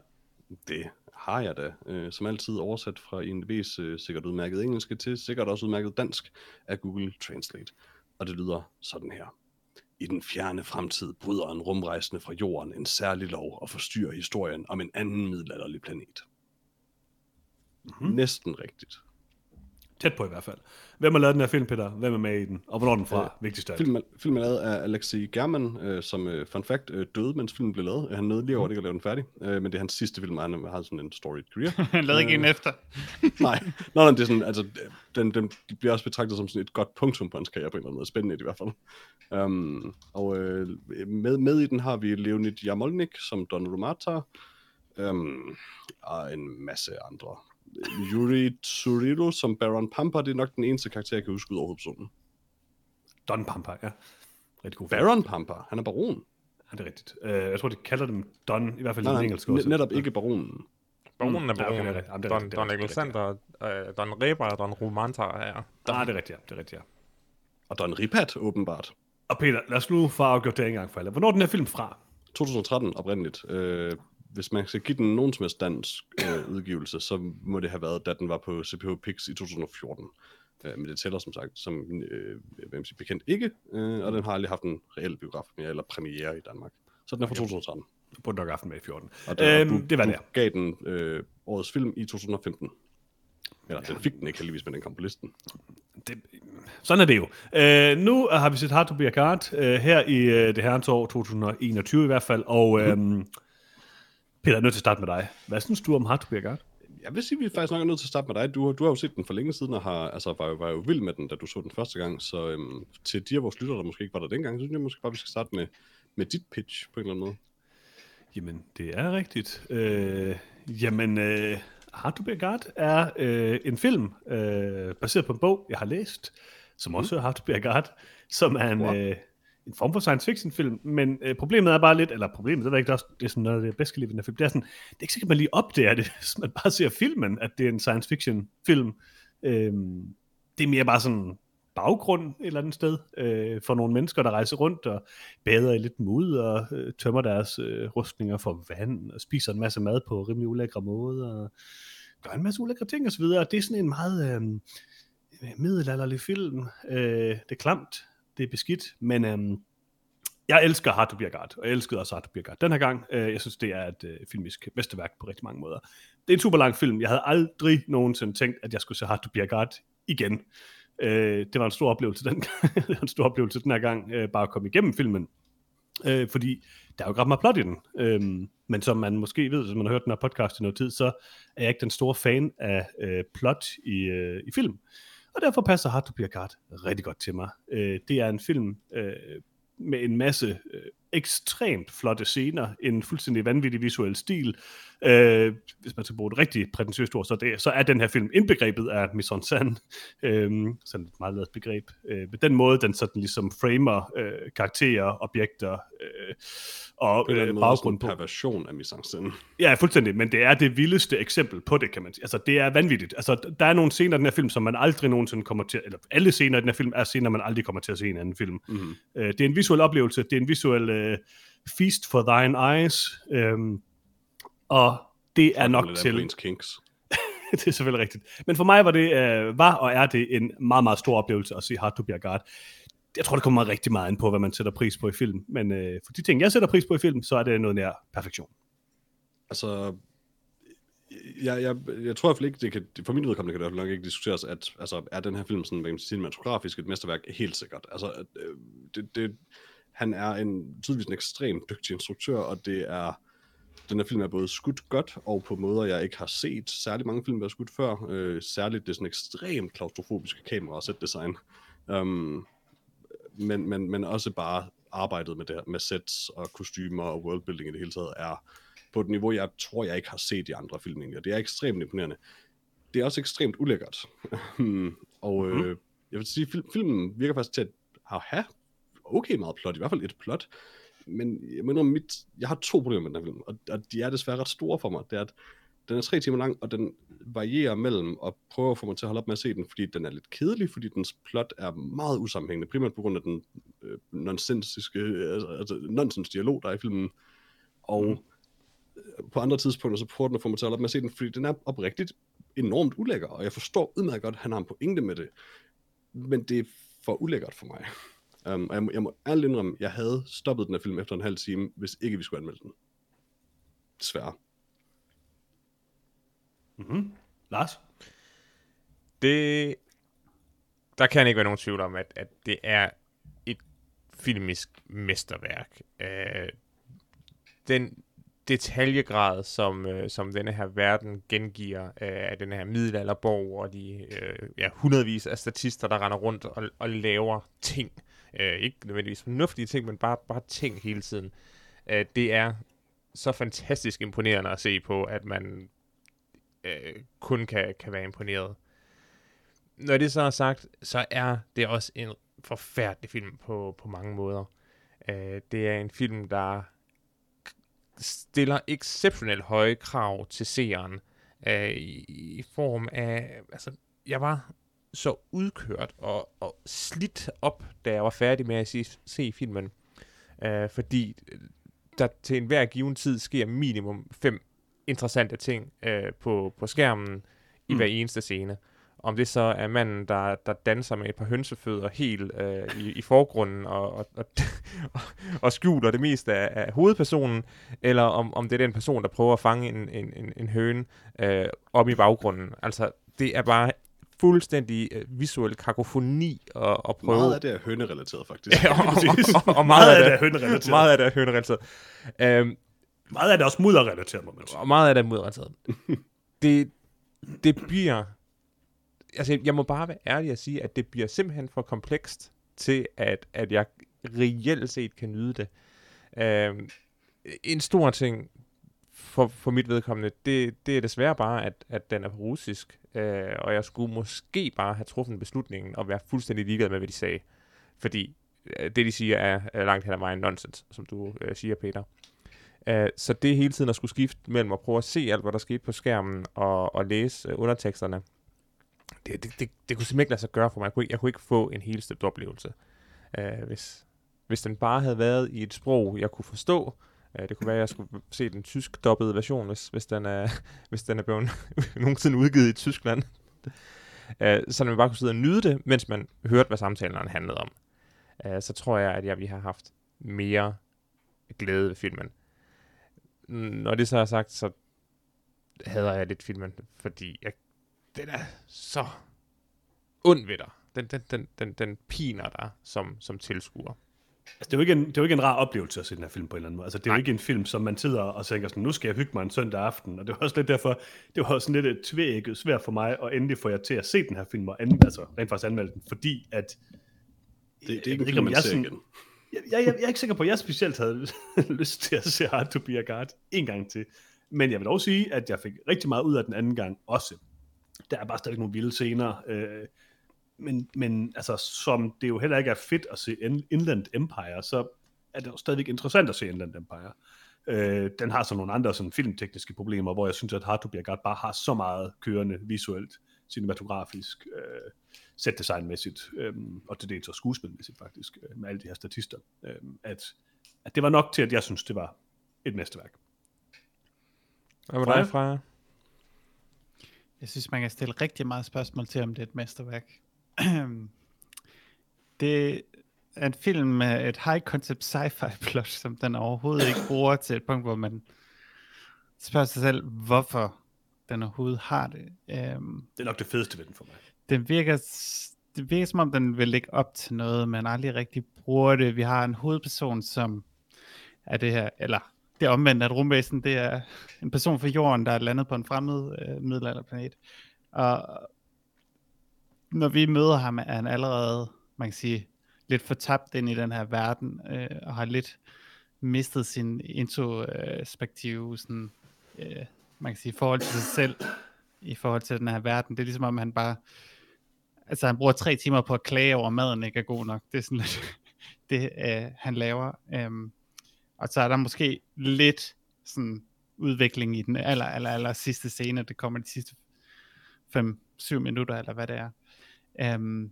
det har jeg da. Øh, som altid oversat fra INDB's øh, sikkert udmærket engelske til sikkert også udmærket dansk af Google Translate. Og det lyder sådan her. I den fjerne fremtid bryder en rumrejsende fra jorden en særlig lov og forstyrrer historien om en anden middelalderlig planet. Mm-hmm. Næsten rigtigt. Tæt på i hvert fald. Hvem har lavet den her film, Peter? Hvem er med i den? Og hvornår er den fra? Øh, Vigtigst af. Filmen, filmen er lavet af Alexei German, øh, som øh, fun fact øh, døde, mens filmen blev lavet. Han nåede lige over, mm. ikke at lave den færdig. Øh, men det er hans sidste film, og han har sådan en storied career. Han lavede ikke en efter. nej, nej, nej, det er sådan, altså, den, den bliver også betragtet som sådan et godt punktum på hans karriere på en eller anden måde. Spændende i hvert fald. Um, og øh, med, med i den har vi Leonid Jamolnik som Don Rumata, um, og en masse andre Yuri Tsuriro som Baron Pampa, det er nok den eneste karakter, jeg kan huske ud over hovedpersonen. Don Pampa, ja. Rigtig god Baron Pampa, han er baron. Ja, det er rigtigt. Uh, jeg tror, de kalder dem Don, i hvert fald i den engelske også. Netop ikke baronen. Baronen er baronen. Ja, okay, Don, Don, Don Alexander, uh, Don Reba og Don Romanta er... Don. Ah, det er rigtigt, ja. Det er rigtigt, ja. Og Don Ripat, åbenbart. Og Peter, lad os nu få afgjort det en gang for alle. Hvornår er den her film fra? 2013 oprindeligt. Øh, hvis man skal give den nogen som helst dansk øh, udgivelse, så må det have været, da den var på CPH Pix i 2014. Øh, men det tæller som sagt som øh, hvem siger, bekendt ikke, øh, og den har aldrig haft en reel biograf mere, eller premiere i Danmark. Så den er fra 2013. Burde nok haft med i 14. Og det, øhm, det var det. gav den øh, årets film i 2015. Eller ja. den fik den ikke heldigvis, men den kom på listen. Det, sådan er det jo. Uh, nu har vi set Hard to Be a Guard uh, her i uh, det herrens år 2021 i hvert fald, og mm. Peter, jeg er nødt til at starte med dig. Hvad synes du om God? Jeg vil sige, at vi faktisk nok er nødt til at starte med dig. Du, du har jo set den for længe siden, og har, altså, var, jo, var jo vild med den, da du så den første gang. Så øhm, til de af vores lyttere, der måske ikke var der dengang, så synes jeg måske bare, vi skal starte med, med dit pitch på en eller anden måde. Jamen, det er rigtigt. Øh, jamen, øh, Hard to Be a God er øh, en film øh, baseret på en bog, jeg har læst, som også mm. er Hard to Be a God, som er en... Wow. Øh, en form for science fiction film, men øh, problemet er bare lidt, eller problemet, det er ikke, det er, det er sådan noget, jeg bedst kan lide den her film, det er sådan, det er ikke sikkert, man lige opdager det, hvis man bare ser filmen, at det er en science fiction film. Øhm, det er mere bare sådan baggrund et eller andet sted, øh, for nogle mennesker, der rejser rundt og bader i lidt mud og øh, tømmer deres øh, rustninger for vand og spiser en masse mad på rimelig ulækre måder og gør en masse ulækre ting osv. Det er sådan en meget øh, middelalderlig film. Øh, det er klamt, det er beskidt, men øhm, jeg elsker Hard to Be a God, og jeg elskede også Hard to Be a God den her gang. Øh, jeg synes, det er et øh, filmisk mesterværk på rigtig mange måder. Det er en super lang film. Jeg havde aldrig nogensinde tænkt, at jeg skulle se Hard to Be a God igen. Øh, det var en stor oplevelse den, en stor oplevelse den her gang, øh, bare at komme igennem filmen. Øh, fordi der er jo ret meget plot i den. Øh, men som man måske ved, hvis man har hørt den her podcast i noget tid, så er jeg ikke den store fan af øh, plot i, øh, i film. Og derfor passer Hard to Be a God rigtig godt til mig. Øh, det er en film øh, med en masse øh, ekstremt flotte scener, en fuldstændig vanvittig visuel stil. Øh, hvis man skal bruge et rigtig prætentiøst ord, så, det, så er den her film indbegrebet af mise en scène. Øh, sådan et meget lavet begreb. Øh, med den måde, den sådan ligesom framer øh, karakterer, objekter øh, og på øh, baggrund på. perversion af mise en scène. Ja, fuldstændig, men det er det vildeste eksempel på det, kan man sige. Altså, det er vanvittigt. Altså, der er nogle scener i den her film, som man aldrig nogensinde kommer til, eller alle scener i den her film er scener, man aldrig kommer til at se i en anden film. Mm-hmm. Øh, det er en visuel oplevelse, det er en visuel øh, feast for thine eyes, øh, og det er nok til... Kinks. det er selvfølgelig rigtigt. Men for mig var det, øh, var og er det en meget, meget stor oplevelse at se Hard to Be a God jeg tror, det kommer rigtig meget ind på, hvad man sætter pris på i film. Men øh, for de ting, jeg sætter pris på i film, så er det noget nær perfektion. Altså, jeg, jeg, jeg tror i hvert fald ikke, det kan, for min udkommende kan det nok ikke diskuteres, at altså, er den her film sådan, hvad man cinematografisk et mesterværk? Helt sikkert. Altså, øh, det, det, han er en, tydeligvis en ekstremt dygtig instruktør, og det er, den her film er både skudt godt, og på måder, jeg ikke har set særlig mange film, der er skudt før. Øh, særligt det sådan ekstremt klaustrofobiske kamera og design. Um, men, men, men også bare arbejdet med det her, med sets og kostymer og worldbuilding i det hele taget, er på et niveau, jeg tror, jeg ikke har set i andre film egentlig. Det er ekstremt imponerende. Det er også ekstremt ulækkert. og mm-hmm. øh, jeg vil sige, film, filmen virker faktisk til at have okay meget plot, i hvert fald et plot. Men jeg mener, mit, jeg har to problemer med den her film, og, og de er desværre ret store for mig. Det er, at den er tre timer lang, og den varierer mellem at prøve at få mig til at holde op med at se den, fordi den er lidt kedelig, fordi dens plot er meget usammenhængende, primært på grund af den øh, nonsensiske, altså, altså nonsens dialog, der er i filmen. Og mm. på andre tidspunkter, så prøver den at få mig til at holde op med at se den, fordi den er oprigtigt enormt ulækker, og jeg forstår udmærket godt, at han har en pointe med det, men det er for ulækkert for mig. Um, og jeg må, jeg må ærligt indrømme, jeg havde stoppet den her film efter en halv time, hvis ikke vi skulle anmelde den. Desværre. Mm-hmm. Lars? Det der kan ikke være nogen tvivl om, at, at det er et filmisk mesterværk. Øh, den detaljegrad, som, øh, som denne her verden gengiver øh, af den her middelalderborg og de øh, ja, hundredvis af statister, der render rundt og, og laver ting. Øh, ikke nødvendigvis fornuftige ting, men bare, bare ting hele tiden. Øh, det er så fantastisk imponerende at se på, at man øh, kun kan, kan være imponeret. Når det så er sagt, så er det også en forfærdelig film på, på mange måder. Øh, det er en film, der stiller exceptionelt høje krav til seeren øh, i, i form af, altså, jeg var så udkørt og, og slidt op, da jeg var færdig med at se, se filmen, øh, fordi der til enhver given tid sker minimum fem interessante ting øh, på, på skærmen i mm. hver eneste scene. Om det så er manden, der, der danser med et par hønsefødder helt øh, i, i forgrunden og, og, og, og skjuler det meste af, af hovedpersonen, eller om, om det er den person, der prøver at fange en, en, en, en høne øh, op i baggrunden. Altså, det er bare fuldstændig øh, visuel kakofoni og, og prøve... Meget af det er hønerelateret, faktisk. Ja, og, og, og, og meget, af det er hønerelateret. Meget af det er hønerelateret. Øhm, Meget af det er også mudderrelateret, må man sige. og meget af det er modrelateret. det, det bliver... Altså, jeg må bare være ærlig at sige, at det bliver simpelthen for komplekst til, at, at jeg reelt set kan nyde det. Øhm, en stor ting for, for mit vedkommende, det, det er desværre bare, at, at den er på russisk, øh, og jeg skulle måske bare have truffet beslutningen og være fuldstændig ligeglad med, hvad de sagde. Fordi øh, det, de siger, er, er langt hen ad vejen nonsens, som du øh, siger, Peter. Øh, så det hele tiden at skulle skifte mellem at prøve at se alt, hvad der skete på skærmen, og, og læse øh, underteksterne, det, det, det, det kunne simpelthen ikke lade sig gøre for mig. Jeg kunne ikke, jeg kunne ikke få en helstøbt oplevelse. øh, hvis, hvis den bare havde været i et sprog, jeg kunne forstå, uh, det kunne være, at jeg skulle se den tysk dobbede version, hvis, hvis, den er, hvis den er blevet nogensinde udgivet i Tyskland. uh, så man bare kunne sidde og nyde det, mens man hørte, hvad samtalen handlede om. Uh, så tror jeg, at jeg ville have haft mere glæde ved filmen når det så er sagt, så hader jeg lidt filmen, fordi jeg, den er så ond ved dig. Den, den, den, den, den piner dig som, som tilskuer. Altså, det, er jo ikke en, det er jo ikke en rar oplevelse at se den her film på en eller anden måde. Altså, det er Nej. jo ikke en film, som man sidder og tænker sådan, nu skal jeg hygge mig en søndag aften. Og det var også lidt derfor, det var sådan lidt et tvækket svært for mig at endelig få jer til at se den her film og anden, altså, rent faktisk anmelde den, fordi at Det, det er ikke en film, jeg sådan- igen. jeg, jeg, jeg, jeg er ikke sikker på, at jeg specielt havde lyst til at se Hard to be a guard en gang til. Men jeg vil dog sige, at jeg fik rigtig meget ud af den anden gang også. Der er bare stadig nogle vilde scener. Øh, men, men altså, som det jo heller ikke er fedt at se In- Inland Empire, så er det jo stadigvæk interessant at se Inland Empire. Øh, den har så nogle andre sådan, filmtekniske problemer, hvor jeg synes, at God bare har så meget kørende visuelt, cinematografisk, øh, setdesignmæssigt, øh, og til dels også skuespilmæssigt faktisk, øh, med alle de her statister, øh, at, at det var nok til, at jeg synes, det var et mesterværk. Hvad var dig, Freja? Jeg synes, man kan stille rigtig meget spørgsmål til, om det er et mesterværk. det er en film med et high concept sci-fi plot, som den overhovedet ikke bruger til et punkt, hvor man spørger sig selv, hvorfor den overhovedet har det. Um, Det er nok det fedeste ved den for mig. den virker, det virker som om, den vil lægge op til noget, men aldrig rigtig bruger det. Vi har en hovedperson, som er det her, eller det er omvendt, at rumvæsen, det er en person fra jorden, der er landet på en fremmed øh, middelalderplanet. Og når vi møder ham, er han allerede, man kan sige, lidt fortabt ind i den her verden, øh, og har lidt mistet sin introspektive, sådan, øh, man kan sige, forhold til sig selv, i forhold til den her verden. Det er ligesom om, han bare, altså han bruger tre timer på at klage over, at maden ikke er god nok. Det er sådan lidt det, øh, han laver. Øhm, og så er der måske lidt sådan udvikling i den aller, aller, aller sidste scene. Det kommer de sidste 5-7 minutter, eller hvad det er. Øhm,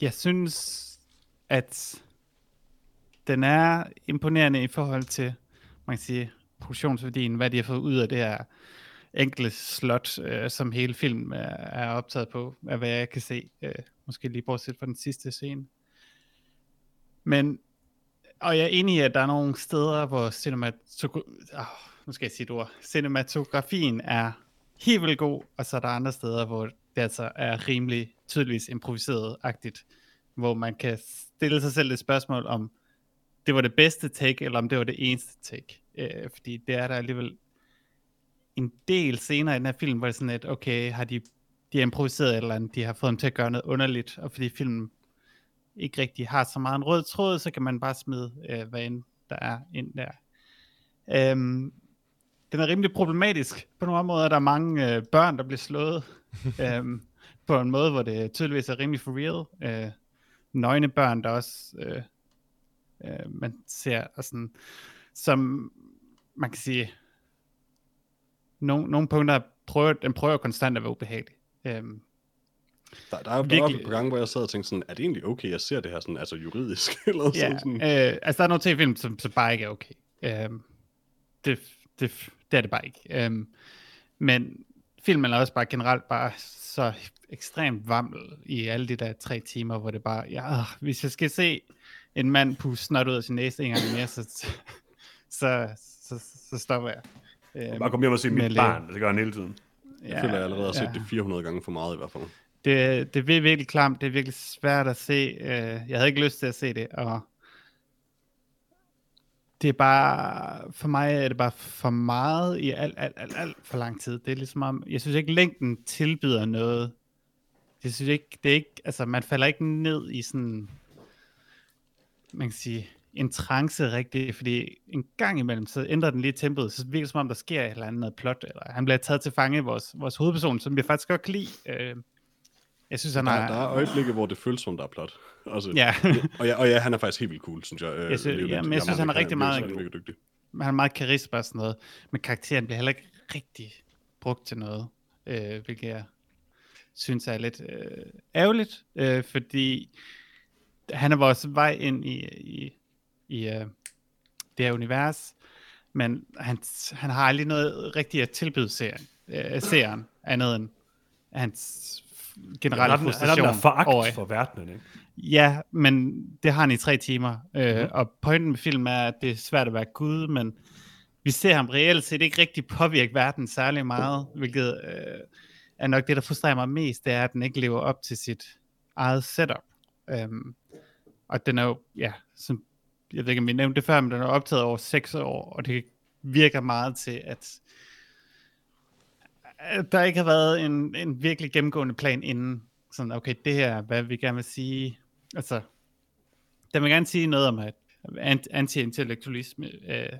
jeg synes, at den er imponerende i forhold til, man kan sige, produktionsværdien, hvad de har fået ud af det her enkelte slot, øh, som hele filmen er, er optaget på, af hvad jeg kan se, øh, måske lige bortset fra den sidste scene. Men, og jeg er enig i, at der er nogle steder, hvor cinematogra- oh, nu skal jeg sige et ord, cinematografien er helt vildt god, og så er der andre steder, hvor det altså er rimelig tydeligvis improviseret-agtigt, hvor man kan stille sig selv et spørgsmål om, det var det bedste take, eller om det var det eneste take. Øh, fordi det er der alligevel en del senere i den her film, hvor det er sådan lidt, okay, har de, de har improviseret eller andet, de har fået dem til at gøre noget underligt, og fordi filmen ikke rigtig har så meget en rød tråd, så kan man bare smide, øh, hvad end der er ind der. Øhm, den er rimelig problematisk. På nogle måder der er mange øh, børn, der bliver slået øhm, på en måde, hvor det tydeligvis er rimelig for real. Øh, nøgne børn, der også øh, øh, man ser, og sådan, som man kan sige, nogle, nogle punkter prøver, den prøver konstant at være ubehagelig. Øhm, Der, der er jo Virkelig- på gang, hvor jeg sad og tænkte sådan, er det egentlig okay, jeg ser det her sådan, altså juridisk? eller ja, sådan, sådan. øh, altså der er nogle tv-film, som, som bare ikke er okay. Øhm, det, det, det er det bare ikke. Øhm, men filmen er også bare generelt bare så ekstremt vammel i alle de der tre timer, hvor det bare, ja, øh, hvis jeg skal se en mand puste snot ud af sin næse en gang mere, så, så, så, så stopper jeg. Øhm, Bare kom hjem og se med mit barn, det gør han hele tiden. Jeg føler, jeg allerede har set ja. det 400 gange for meget i hvert fald. Det, det er virkelig klamt, det er virkelig svært at se. Øh, jeg havde ikke lyst til at se det, og det er bare, for mig er det bare for meget i alt, alt, alt, alt for lang tid. Det er ligesom om, jeg synes ikke længden tilbyder noget. Jeg synes ikke, det er ikke, altså man falder ikke ned i sådan, man kan sige, en trance rigtig, fordi en gang imellem, så ændrer den lige tempoet, så virker det som om, der sker et eller andet noget plot, eller han bliver taget til fange, vores, vores hovedperson, som jeg faktisk godt kan lide. Øh, jeg synes, han Der, har... der er øjeblikke, hvor det føles som, der er plot. Altså, Ja, og, ja, og ja, han er faktisk helt vildt cool, synes jeg. øh, Jeg synes- ja, men jeg synes, han er rigtig meget- virkelig, virkelig dygtig. han har meget karisma og sådan noget, men karakteren bliver heller ikke rigtig brugt til noget, øh, hvilket jeg synes er lidt øh, ærgerligt, øh, fordi han er vores vej ind i, i, i øh, det her univers, men han, han har aldrig noget rigtigt at tilbyde serien, øh, serien andet end hans generelle den frustration der foragt over, for verdenen, ikke? Ja, men det har han i tre timer. Øh, mm. Og pointen med filmen er, at det er svært at være Gud, men vi ser ham reelt set ikke rigtig påvirke verden særlig meget, hvilket øh, er nok det, der frustrerer mig mest, det er, at den ikke lever op til sit eget setup. Øhm, og den er jo, ja, som, jeg ved ikke, om vi nævnte det før, men den er optaget over seks år, og det virker meget til, at der ikke har været en, en virkelig gennemgående plan inden. Sådan, okay, det her er, hvad vi gerne vil sige. Altså, den vil gerne sige noget om at ant- anti-intellektualisme, øh,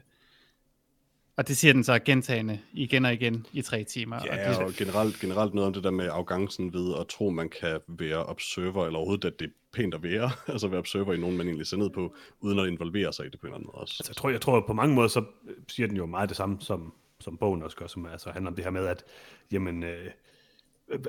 og det siger den så gentagende igen og igen i tre timer. og Ja, det, og generelt, generelt noget om det der med arrogancen ved at tro, man kan være observer, eller overhovedet, at det er pænt at være, altså være observer i nogen, man egentlig ser ned på, uden at involvere sig i det på en eller anden måde også. Altså, jeg tror, jeg tror på mange måder, så øh, siger den jo meget det samme, som, som bogen også gør, som altså handler om det her med, at jamen, øh,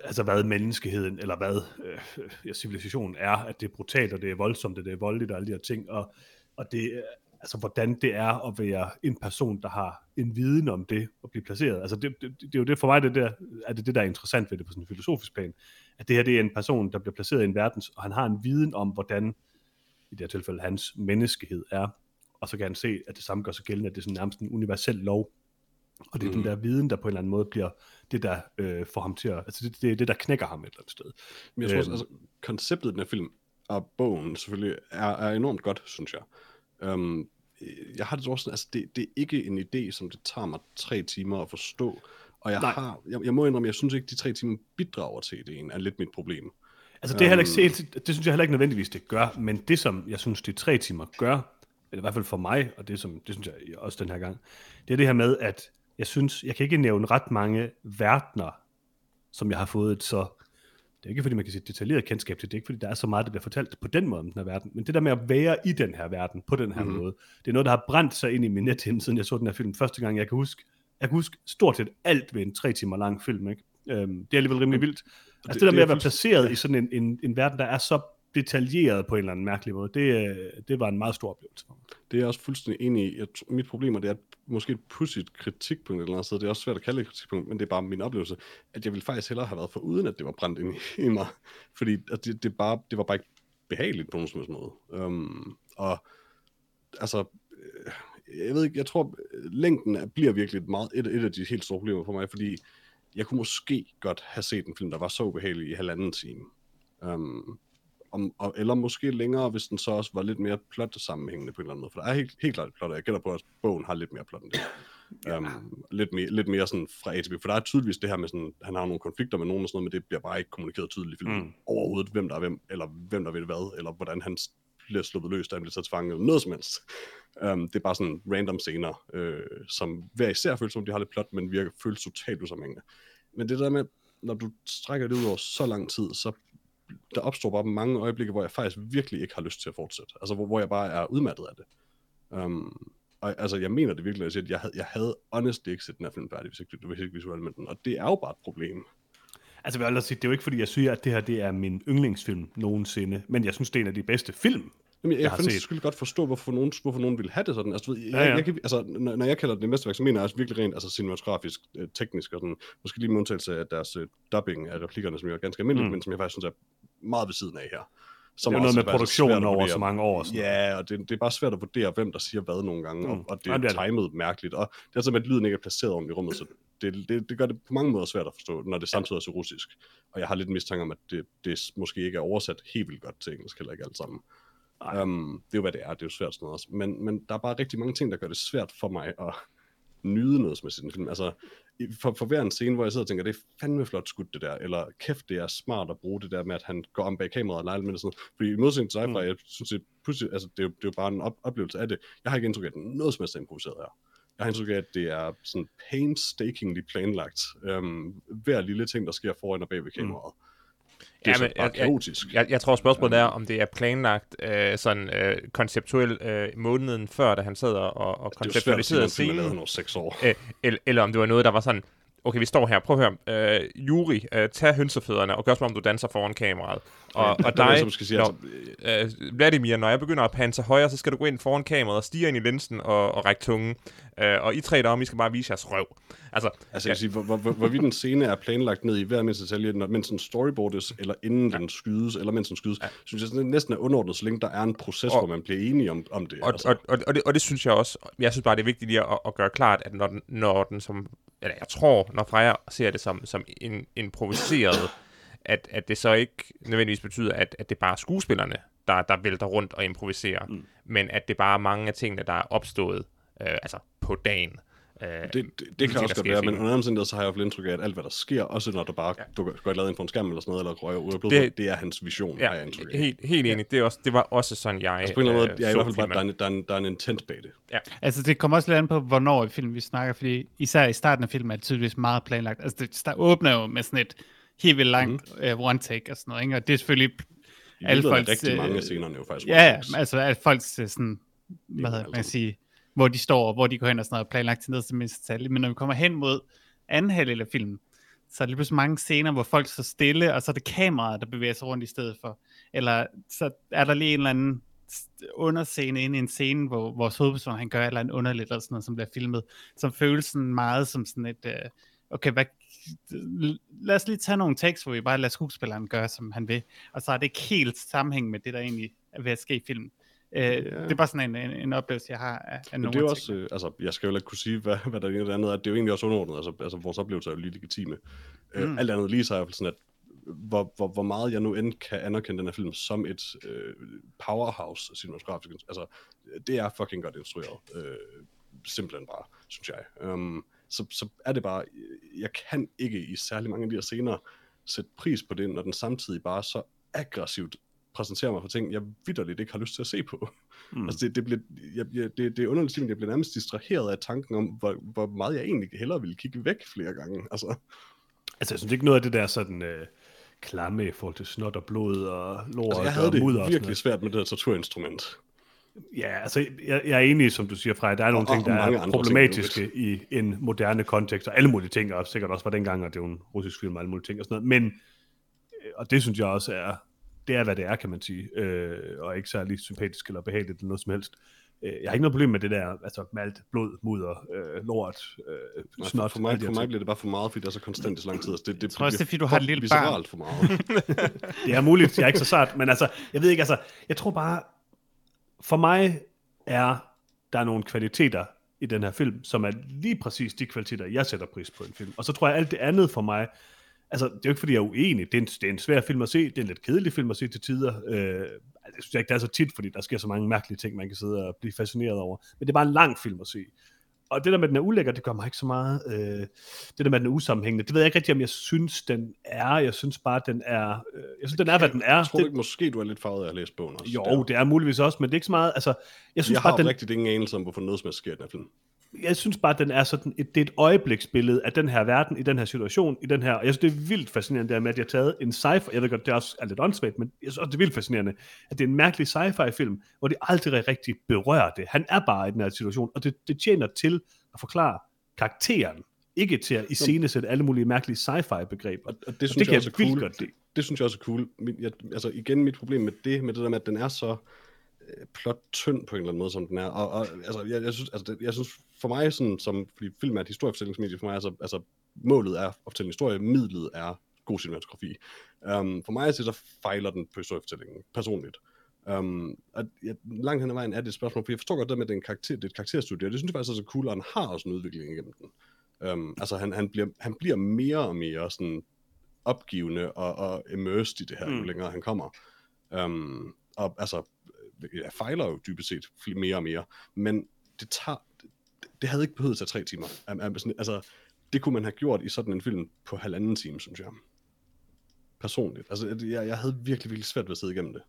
altså hvad menneskeheden, eller hvad øh, ja, civilisationen er, at det er brutalt, og det er voldsomt, og det er voldeligt, og alle de her ting, og, og det, øh, altså hvordan det er at være en person, der har en viden om det, og blive placeret. Altså det, det, det er jo det for mig, det der, er det det, der er interessant ved det på sådan en filosofisk plan, at det her det er en person, der bliver placeret i en verden, og han har en viden om, hvordan, i det her tilfælde, hans menneskehed er, og så kan han se, at det samme gør sig gældende, at det er sådan nærmest en universel lov. Og det er mm. Den der viden, der på en eller anden måde bliver det, der øh, får ham til at... Altså det, det er det, der knækker ham et eller andet sted. Men jeg tror også, Øhm. altså, konceptet i den her film, og bogen selvfølgelig, er, er enormt godt, synes jeg. Um, jeg har det også sådan, altså det, det er ikke en idé, som det tager mig tre timer at forstå, og jeg Nej. har, jeg, jeg må indrømme, jeg synes ikke, de tre timer bidrager til ideen, er lidt mit problem. Altså det, er heller ikke, Øhm. det synes jeg heller ikke nødvendigvis, det gør, men det som jeg synes, de tre timer gør, eller i hvert fald for mig, og det, som, det synes jeg også den her gang, det er det her med, at jeg synes, jeg kan ikke nævne ret mange verdener, som jeg har fået et så, det er ikke fordi man kan sige detaljeret kendskab til, det er ikke fordi der er så meget, der bliver fortalt på den måde om den her verden, men det der med at være i den her verden, på den her mm-hmm. måde, det er noget, der har brændt sig ind i min nethinde, siden jeg så den her film første gang, jeg kan huske, jeg kan huske stort set alt ved en tre timer lang film, ikke? Øhm, det er alligevel rimelig vildt. Altså det, det der med at være placeret i sådan en, en, en verden, der er så detaljeret på en eller anden mærkelig måde, det, øh, det var en meget stor oplevelse for mig. Det er jeg også fuldstændig enig i. Jeg, mit problem er, det er måske et pudsigt kritikpunkt eller andet sted. Det er også svært at kalde det et kritikpunkt, men det er bare min oplevelse, at jeg ville faktisk hellere have været for uden, at det var brændt ind i, i mig. Fordi at det, det, bare, det var bare ikke behageligt på nogen som måde. Um, og altså, øh, jeg ved ikke, jeg tror, længden bliver virkelig et, meget, et, et af de helt store problemer for mig, fordi jeg kunne måske godt have set en film, der var så ubehagelig i halvanden time. Um, om, og, eller måske længere, hvis den så også var lidt mere plot sammenhængende på en eller anden måde. For der er helt, helt klart et plot, og jeg gætter på, at bogen har lidt mere plot end det. Ja. Um, lidt, mere, lidt mere sådan fra A til B. For der er tydeligvis det her med sådan, han har nogle konflikter med nogen og sådan noget, men det bliver bare ikke kommunikeret tydeligt i filmen. Mm. Overhovedet, hvem der er hvem, eller hvem der ved hvad, eller hvordan han bliver sluppet løs, da han bliver taget til fange, eller noget som helst. Um, det er bare sådan random scener, øh, som hver især føles som, de har lidt plot, men virker føles totalt usammenhængende. Men det der med, når du strækker det ud over så lang tid, så der opstår bare mange øjeblikke, hvor jeg faktisk virkelig ikke har lyst til at fortsætte. Altså, hvor, hvor jeg bare er udmattet af det. Um, og altså, jeg mener det virkelig, at jeg havde, jeg havde honestly ikke set den her film færdig, hvis ikke, hvis ikke visuelt med den. Og det er jo bare et problem. Altså, jeg vil sige, det er jo ikke, fordi jeg siger, at det her det er min yndlingsfilm nogensinde, men jeg synes, det er en af de bedste film, Jamen, jeg, jeg kan selvfølgelig godt forstå, hvorfor nogen, hvorfor nogen vil have det sådan. Altså, jeg, ja, ja. Jeg, kan, altså, når, når jeg kalder det mesterværk, så mener jeg også virkelig rent altså, cinematografisk, øh, teknisk og sådan. Måske lige med undtagelse af deres øh, dubbing af replikkerne, som jo er ganske almindeligt, mm. men som jeg faktisk synes er meget ved siden af her. Som det er noget med produktionen over så mange år. Sådan ja, og det, det er bare svært at vurdere, hvem der siger hvad nogle gange, mm. og, og det er, det er timet mærkeligt. Og det er simpelthen, at lyden ikke er placeret ordentligt i rummet, så det, det, det gør det på mange måder svært at forstå, når det samtidig er så russisk. Og jeg har lidt mistanke om, at det, det måske ikke er oversat helt vildt godt til engelsk, heller ikke alt sammen. Um, det er jo, hvad det er. Det er jo svært sådan noget også. Men, men der er bare rigtig mange ting, der gør det svært for mig at nyde noget som er sådan film. Altså, for, for hver en scene, hvor jeg sidder og tænker, det er fandme flot skudt det der, eller kæft, det er smart at bruge det der med, at han går om bag kameraet og leger med det sådan Fordi i modsætning til sci-fi, mm. jeg synes, det, pludselig, altså, det, er jo, det er jo bare en op- oplevelse af det. Jeg har ikke indtryk af, at noget som helst er improviseret her. Jeg har indtryk af, at det er sådan painstakingly planlagt. Um, hver lille ting, der sker foran og bag ved kameraet. Mm det er ja, men, bare jeg, kaotisk. Jeg, jeg, jeg tror, spørgsmålet er, om det er planlagt øh, sådan øh, konceptuelt øh, måneden før, da han sad og, og konceptualiserede scenen. Det seks år. Øh, eller, eller om det var noget, der var sådan, okay, vi står her, prøv at høre, øh, Juri, øh, tag hønsefødderne, og gør som om du danser foran kameraet. Og, og dig, som skal sige, når, altså... øh, Vladimir, når jeg begynder at panse højre, så skal du gå ind foran kameraet og stige ind i linsen og, og række tungen. Øh, og I tre derom, I skal bare vise jeres røv. Altså, altså jeg ja. sige, hvor, hvor, hvor, hvorvidt den scene er planlagt ned i hver mindste detalje, når, mens den storyboardes, eller inden ja. den skydes, eller mens den skydes, ja. synes jeg næsten er underordnet, så længe der er en proces, og, hvor man bliver enige om, om det. Og, altså. og, og, og, det, og det synes jeg også, jeg synes bare, det er vigtigt lige at, at gøre klart, at når den, når den som, eller jeg tror, når Freja ser det som, som en improviseret, at, at det så ikke nødvendigvis betyder, at, at det bare er skuespillerne, der, der vælter rundt og improviserer, mm. men at det bare er mange af tingene, der er opstået øh, altså på dagen. Øh, det, det, det kan også godt være, men under omstændighed, så har jeg jo indtryk af, at alt, hvad der sker, også når der bare ja. du går lavet ind på en skærm eller sådan noget, eller røger ud af blod, det, det er hans vision, ja, har jeg indtryk af. Helt, helt enig. Ja. Det, er også, det var også sådan, jeg altså på en eller anden måde, øh, ja, i hvert fald bare, der er, en, der, er en, der er en intent bag det. Ja. Altså, det kommer også lidt an på, hvornår i film vi snakker, fordi især i starten af filmen er det tydeligvis meget planlagt. Altså, det der åbner jo med sådan et helt vildt langt mm. uh, one take og sådan noget, ikke? og det er selvfølgelig I alle folks... rigtig mange af scenerne jo faktisk. Ja, ja, altså alle folks sådan, hvad hedder man sige, hvor de står, hvor de går hen og sådan noget, planlagt til ned til mindste detalje. Men når vi kommer hen mod anden halvdel af filmen, så er det pludselig mange scener, hvor folk står stille, og så er det kameraet, der bevæger sig rundt i stedet for. Eller så er der lige en eller anden underscene ind i en scene, hvor vores hovedperson, han gør et eller andet underligt, eller sådan noget, som bliver filmet, som føles sådan meget som sådan et, øh, okay, hvad, lad os lige tage nogle tekst, hvor vi bare lader skuespilleren gøre, som han vil, og så er det ikke helt sammenhæng med det, der egentlig er ved at ske i filmen. Øh, ja. Det er bare sådan en, en, en oplevelse, jeg har af, af nogle det er også, øh, altså, jeg skal jo ikke kunne sige, hvad, hvad der er det andet er. Det er jo egentlig også underordnet, altså, altså vores oplevelser er jo lige legitime. Øh, mm. Øh, alt andet lige så er jeg sådan, at hvor, hvor, hvor meget jeg nu end kan anerkende den her film som et øh, powerhouse cinematografisk, altså det er fucking godt instrueret. Øh, simpelthen bare, synes jeg. Um, så, så er det bare, jeg kan ikke i særlig mange af de her scener sætte pris på det, når den samtidig bare så aggressivt præsentere mig for ting, jeg vidderligt ikke har lyst til at se på. Mm. Altså det, det, bliver, jeg, jeg, det, det er underligt, at jeg bliver nærmest distraheret af tanken om, hvor, hvor meget jeg egentlig hellere ville kigge væk flere gange. Altså, altså jeg synes ikke noget af det der sådan... Øh klamme i forhold til snot og blod og lort altså, jeg havde og mudder. det virkelig svært med det her torturinstrument. Ja, altså jeg, jeg er enig, som du siger, Frej, der er nogle og, ting, der er problematiske ting, i en moderne kontekst, og alle mulige ting, og sikkert også var dengang, og det er jo en russisk film og alle mulige ting og sådan noget, men, øh, og det synes jeg også er det er, hvad det er, kan man sige, øh, og ikke særlig sympatisk eller behageligt eller noget som helst. Øh, jeg har ikke noget problem med det der, altså med alt blod, mudder, øh, lort, øh, snot. For, for, mig, for mig bliver det bare for meget, fordi det er så konstant i så lang tid. Altså, det, det, jeg tror også, det er, fordi du har et lille barn. for meget. det er muligt, jeg er ikke så sart, men altså, jeg ved ikke, altså, jeg tror bare, for mig er der nogle kvaliteter i den her film, som er lige præcis de kvaliteter, jeg sætter pris på en film. Og så tror jeg, alt det andet for mig altså, det er jo ikke, fordi jeg er uenig. Det er, en, det er en svær film at se. Det er en lidt kedelig film at se til tider. Øh, jeg synes ikke, det er så tit, fordi der sker så mange mærkelige ting, man kan sidde og blive fascineret over. Men det er bare en lang film at se. Og det der med, at den er ulækker, det gør mig ikke så meget. Øh, det der med, at den er usammenhængende, det ved jeg ikke rigtig, om jeg synes, den er. Jeg synes bare, den er... Øh, jeg synes, den er, hvad den er. Jeg tror det, ikke, måske du er lidt farvet af at læse bogen også. jo, det er muligvis også, men det er ikke så meget... Altså, jeg synes jeg bare, har den, rigtig ingen anelse om, hvorfor noget som sker i den her film. Jeg synes bare, at den er sådan et, det er et øjebliksbillede af den her verden, i den her situation, i den her, og jeg synes, det er vildt fascinerende, det med, at jeg har taget en sci-fi, jeg ved godt, det er også er lidt åndssvagt, men jeg synes også, det er vildt fascinerende, at det er en mærkelig sci-fi film, hvor det aldrig rigtig berører det. Han er bare i den her situation, og det, det tjener til at forklare karakteren, ikke til at iscenesætte alle mulige mærkelige sci-fi begreber. Og, og det synes det kan jeg også er jeg cool. godt. Det, det synes jeg også er cool. Min, jeg, altså igen, mit problem med det, med det der med, at den er så øh, plot tynd på en eller anden måde, som den er. Og, og altså, jeg, jeg, synes, altså, det, jeg synes, for mig, sådan, som, fordi film er et historiefortællingsmedie, for mig, altså, altså målet er at fortælle en historie, midlet er god cinematografi. Um, for mig, så fejler den på historiefortællingen, personligt. Um, og ja, langt hen ad vejen er det et spørgsmål, for jeg forstår godt det med, at det er, en karakter, det er et karakterstudie, og det synes jeg faktisk også er cool, og han har også en udvikling igennem den. Um, altså, han, han, bliver, han bliver mere og mere sådan opgivende og, og immersed i det her, mm. jo længere han kommer. Um, og altså, jeg fejler jo dybest set mere og mere, men det tager, det, havde ikke behøvet at tage tre timer. Altså, det kunne man have gjort i sådan en film på halvanden time, synes jeg. Personligt. Altså, jeg, jeg havde virkelig, virkelig svært ved at sidde igennem det.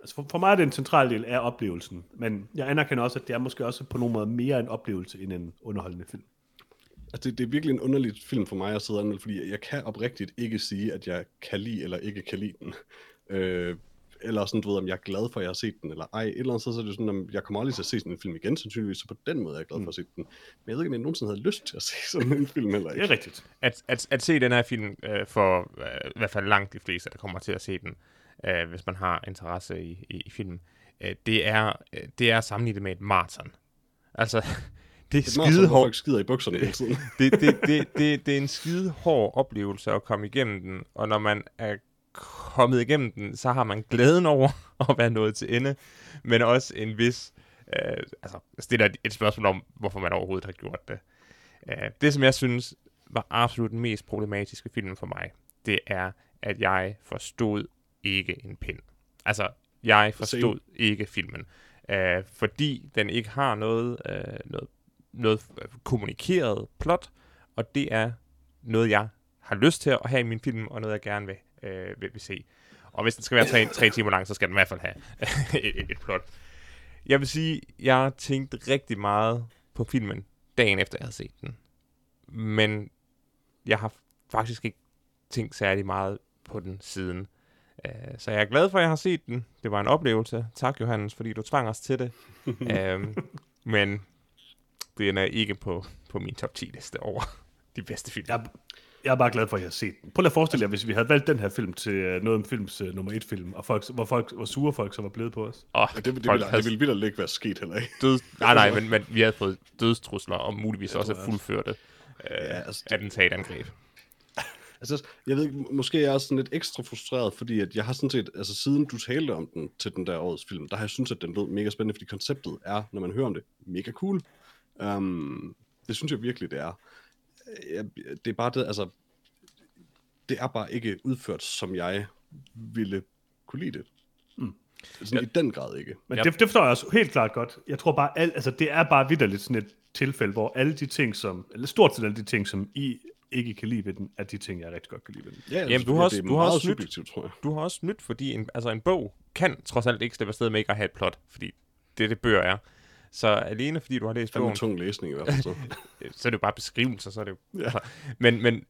Altså for, for mig er det en central del af oplevelsen, men jeg anerkender også, at det er måske også på nogle måder mere en oplevelse end en underholdende film. Altså, det, det er virkelig en underlig film for mig at sidde og anmelde, fordi jeg kan oprigtigt ikke sige, at jeg kan lide eller ikke kan lide den. Øh, eller sådan, du ved, om jeg er glad for, at jeg har set den, eller ej. Et eller andet sted, så er det sådan, om jeg kommer aldrig til at se sådan en film igen, sandsynligvis, så på den måde er jeg glad for at se den. Men jeg ved ikke, om jeg nogensinde havde lyst til at se sådan en film heller Det ikke. er rigtigt. at, at, at se den her film, øh, for øh, i hvert fald langt de fleste, der kommer til at se den, øh, hvis man har interesse i, i, i film, øh, det, er, øh, det er sammenlignet med et maraton. Altså, det er Det meget som, skide hvor hårdt. folk skider i bukserne hele tiden. Det, det, det, det, det er en skide hård oplevelse at komme igennem den, og når man er kommet igennem den, så har man glæden over at være nået til ende, men også en vis, øh, altså stiller et, et spørgsmål om, hvorfor man overhovedet har gjort det. Øh, det, som jeg synes var absolut den mest problematiske film for mig, det er, at jeg forstod ikke en pind. Altså, jeg forstod ikke filmen. Øh, fordi den ikke har noget, øh, noget, noget kommunikeret plot, og det er noget, jeg har lyst til at have i min film, og noget, jeg gerne vil, øh, vil, vil se. Og hvis den skal være tre, tre timer lang, så skal den i hvert fald have et, et, plot. Jeg vil sige, jeg tænkte rigtig meget på filmen, dagen efter jeg havde set den. Men jeg har faktisk ikke tænkt særlig meget på den siden. Uh, så jeg er glad for, at jeg har set den. Det var en oplevelse. Tak, Johannes, fordi du tvang os til det. um, men den er ikke på, på min top 10 liste over de bedste film. Jeg, jeg er bare glad for, at jeg har set den. Prøv lige at forestille jer, hvis vi havde valgt den her film til øh, noget om films uh, nummer et film, og folk, hvor, folk, hvor sure folk så var blevet på os. Oh, Ja, det, det, ville, det ville vildt ikke være sket heller ikke. død... Nej, nej, men, men vi havde fået dødstrusler, og muligvis Jeg også tror fuldførte uh, Ja, altså, det- attentatangreb. Altså, jeg ved ikke, måske er jeg også sådan lidt ekstra frustreret, fordi at jeg har sådan set, altså siden du talte om den til den der årets film, der har jeg synes at den lød mega spændende, fordi konceptet er, når man hører om det, mega cool. Um, det synes jeg virkelig, det er. Det er bare det, altså, det er bare ikke udført, som jeg ville kunne lide det. Mm. Sådan ja. i den grad ikke. Men det, det forstår jeg også helt klart godt. Jeg tror bare, al, altså det er bare vidderligt sådan et tilfælde, hvor alle de ting, som, eller stort set alle de ting, som I ikke kan lide ved den, er de ting, jeg rigtig godt kan lide ved den. Ja, Jamen, du har også- du har også subjektivt, tror jeg. Du har også nyt, fordi en, altså en bog kan trods alt ikke slippe afsted med ikke at have et plot, fordi det er det bøger er. Så alene fordi du har læst bogen, tung læsning i hvert fald. Så. så er det jo bare beskrivelser, så er det jo... Ja. Men men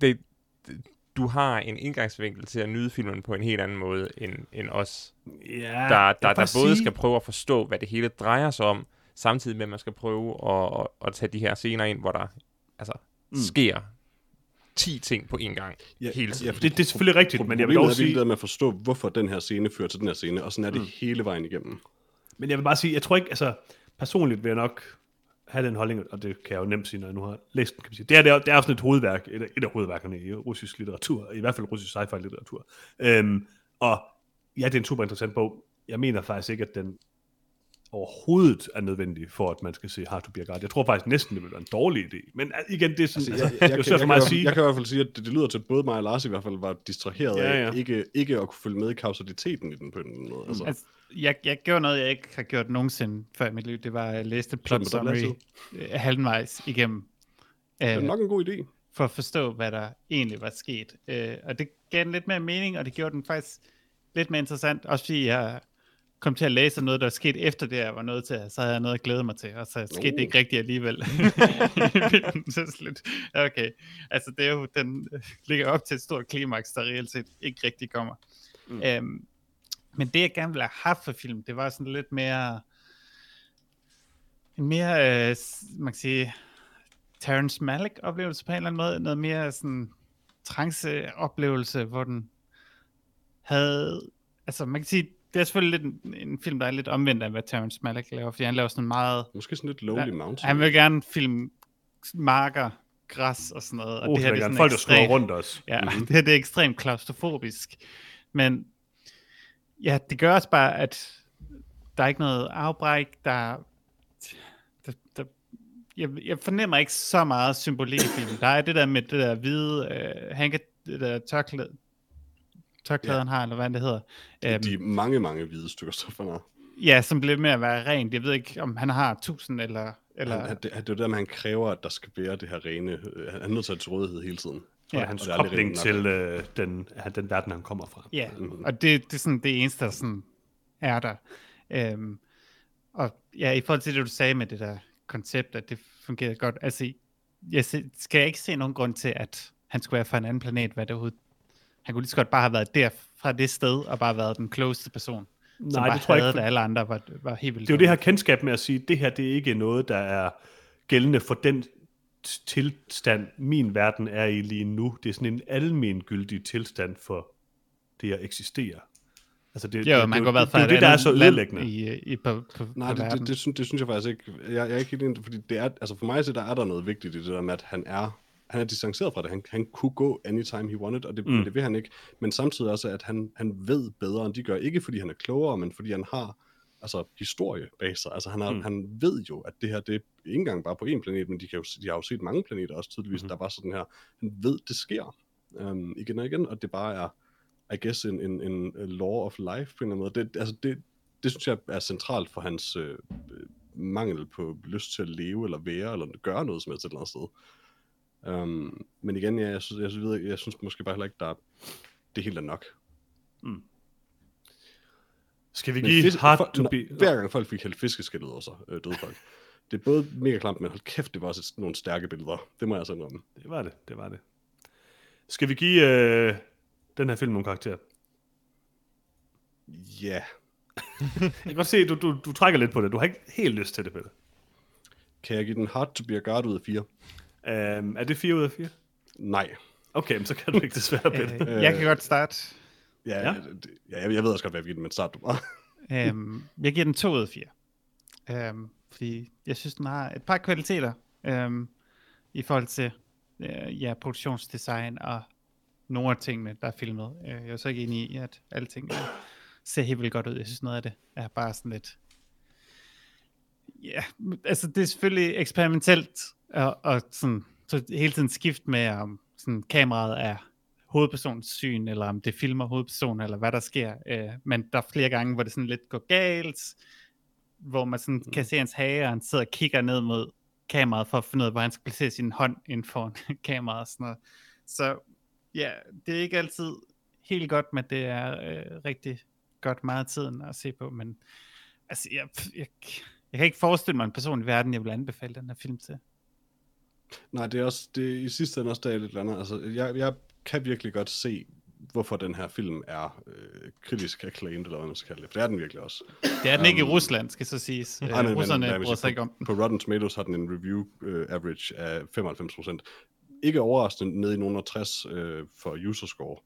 det, det- du har en indgangsvinkel til at nyde filmen på en helt anden måde end, end os, Ja, der, der, der både sige- skal prøve at forstå, hvad det hele drejer sig om, samtidig med, at man skal prøve at, at, at tage de her scener ind, hvor der altså, mm. Sker 10 ting på én gang. Ja, Hele tiden. Ja, Det, det er selvfølgelig rigtigt, men jeg vil er virkelig sige, det med at forstå, hvorfor den her scene fører til den her scene, og sådan er det mm. hele vejen igennem. men jeg vil bare sige, jeg tror ikke, altså personligt vil jeg nok have den holdning, og det kan jeg jo nemt sige, når jeg nu har læst den, kan man sige. Det er, det er, det er sådan et hovedværk, et, et af hovedværkerne i russisk litteratur, i hvert fald russisk sci-fi litteratur. Øhm, og ja, det er en super interessant bog. Jeg mener faktisk ikke, at den overhovedet er nødvendig for, at man skal se Hard to Be. Jeg tror faktisk næsten, det vil være en dårlig idé. Men uh, igen, det er sådan, altså, jeg, jeg, jeg, svært for mig at sige. Jeg kan i hvert fald sige, at det, det lyder til, at både mig og Lars i hvert fald var distraheret ja, ja. af ikke, ikke at kunne følge med i kausaliteten i den på en måde. Altså. Altså, jeg, jeg gjorde noget, jeg ikke har gjort nogensinde før i mit liv. Det var, at jeg læste plot summary øh, halvvejs igennem. Det er Øh, nok en god idé. for at forstå, hvad der egentlig var sket. Øh, og det gav den lidt mere mening, og det gjorde den faktisk lidt mere interessant, også fordi jeg kom til at læse noget, der er sket efter det, jeg var nødt til, så havde jeg noget at glæde mig til, og så skete det ikke rigtigt alligevel. så lidt, okay, altså det er jo, den ligger op til et stort klimaks, der reelt set ikke rigtig kommer. Mm. Øhm, men det, jeg gerne ville have haft for film, det var sådan lidt mere, en mere, øh, man kan sige, Terrence Malick oplevelse på en eller anden måde, noget mere sådan trance oplevelse, hvor den havde, altså man kan sige, det er selvfølgelig lidt en, en film, der er lidt omvendt af, hvad Terrence Malick laver, fordi han laver sådan meget, Måske sådan lidt Lonely Mountain. han vil gerne filme marker, græs og sådan noget, og Oh, det her det er sådan folk, der skriver ekstremt- rundt os. Ja, mm-hmm. det her det er ekstremt klaustrofobisk. Men ja, det gør også bare, at der er ikke noget afbræk, der, der, der jeg, jeg fornemmer ikke så meget symbolik i filmen. Der er det der med det der hvide, øh, hanke, det der tørklæde, tørklæde Ja. han har, eller hvad det hedder. Øhm, De mange, mange hvide stykker stof, han har. ja, som bliver med at være rent. Jeg ved ikke, om han har 1000 eller... eller Han, han, det, det er jo der, han kræver, at der skal være det her rene... øh, Han er nødt til at rådighed hele tiden. Ja, Ja, hans og kobling til øh, den, ja, den verden, han kommer fra. Ja, mm-hmm. og det, det er sådan det eneste, der sådan er der. Øhm, og ja, i forhold til det, du sagde med det der koncept, at det fungerede godt. Altså, jeg se, skal jeg ikke se nogen grund til, at han skulle være fra en anden planet, hvad det overhovedet... Han kunne lige så godt bare have været der fra det sted, og bare været den closeste person. som Nej, bare det tror jeg havde ikke. det, alle andre var, var helt vildt. Det er jo det her kendskab med at sige, det her det er ikke noget, der er gældende for den tilstand, min verden er i lige nu. Det er sådan en almengyldig tilstand for det at eksistere. Altså det, Jo, det, man det, været det, det, er jo et det, der er så ødelæggende. i, i, på, på, Nej, på det, det, det, synes, det synes jeg faktisk ikke. Jeg, jeg er ikke helt enig, fordi det er, altså for mig så der er der noget vigtigt i det der med, at han er, han er distanceret fra det. Han, han kunne gå anytime he wanted, og det, mm. det vil han ikke. Men samtidig også, at han, han ved bedre, end de gør. Ikke fordi han er klogere, men fordi han har altså, historie bag sig. Altså han, har, Mm. mm. han ved jo, at det her, det er ikke engang bare på én planet, men de, kan jo, de har jo set mange planeter også tydeligvis, mm. der var sådan her. Han ved, det sker um, igen og igen, og det bare er, I guess, en, en, en law of life på en eller anden måde. Det, altså det, det synes jeg er centralt for hans øh, øh, mangel på lyst til at leve, eller være, eller gøre noget som helst et eller andet sted. Um, men igen, ja, jeg, synes, jeg, synes, jeg synes måske bare heller ikke, der er, det helt er nok. Skal vi give fisk- hard to be... Hver gang folk fik hældt fiskeskæld ud over sig, øh, døde folk. Det er både mega klamt, men hold kæft, det var også nogle stærke billeder. Det må jeg altså indrømme. Det var det, det var det. Skal vi give øh, den her film nogle karakterer? Ja. Jeg kan godt se, du, du, du trækker lidt på det. Du har ikke helt lyst til det, Peter. Kan jeg give den hard to be a guard ud af fire? Um, er det 4 ud af 4? Nej. Okay, men så kan du ikke desværre, Peter. Øh, jeg kan godt starte. Ja, Ja. ja. det- ja jeg, jeg ved også godt, hvad jeg vil give den, men start du bare. øhm, jeg giver den 2 ud af 4. Øhm, fordi jeg synes, den har et par kvaliteter øhm, i forhold til øh, ja, produktionsdesign og nogle af tingene, der er filmet. Øh, jeg er så ikke enig i, at alting ser helt vildt godt ud. Jeg synes, noget af det er bare sådan lidt... Ja, altså det er selvfølgelig eksperimentelt, og, og sådan, så hele tiden skift med, om sådan, kameraet er hovedpersonens syn, eller om det filmer hovedpersonen, eller hvad der sker. Øh, men der er flere gange, hvor det sådan lidt går galt, hvor man sådan kan se hans hage, og han sidder og kigger ned mod kameraet, for at finde ud af, hvor han skal placere sin hånd inden for kameraet og sådan noget. Så ja, det er ikke altid helt godt, men det er øh, rigtig godt meget af tiden at se på, men altså, jeg, jeg, jeg kan ikke forestille mig en person i verden, jeg vil anbefale den her film til. Nej, det er også, det er i sidste ende også der er lidt andet. Altså, jeg, jeg kan virkelig godt se, hvorfor den her film er øh, kritisk acclaimed, eller hvad man skal kalde det. For det er den virkelig også. Det er den ikke i Um, Rusland, skal så siges. Nej, Øh, men- Russerne bryder sige, sig ikke om den. På Rotten Tomatoes har den en review uh, average af 95%. Ikke overraskende nede i nogen af 60 uh, for user score.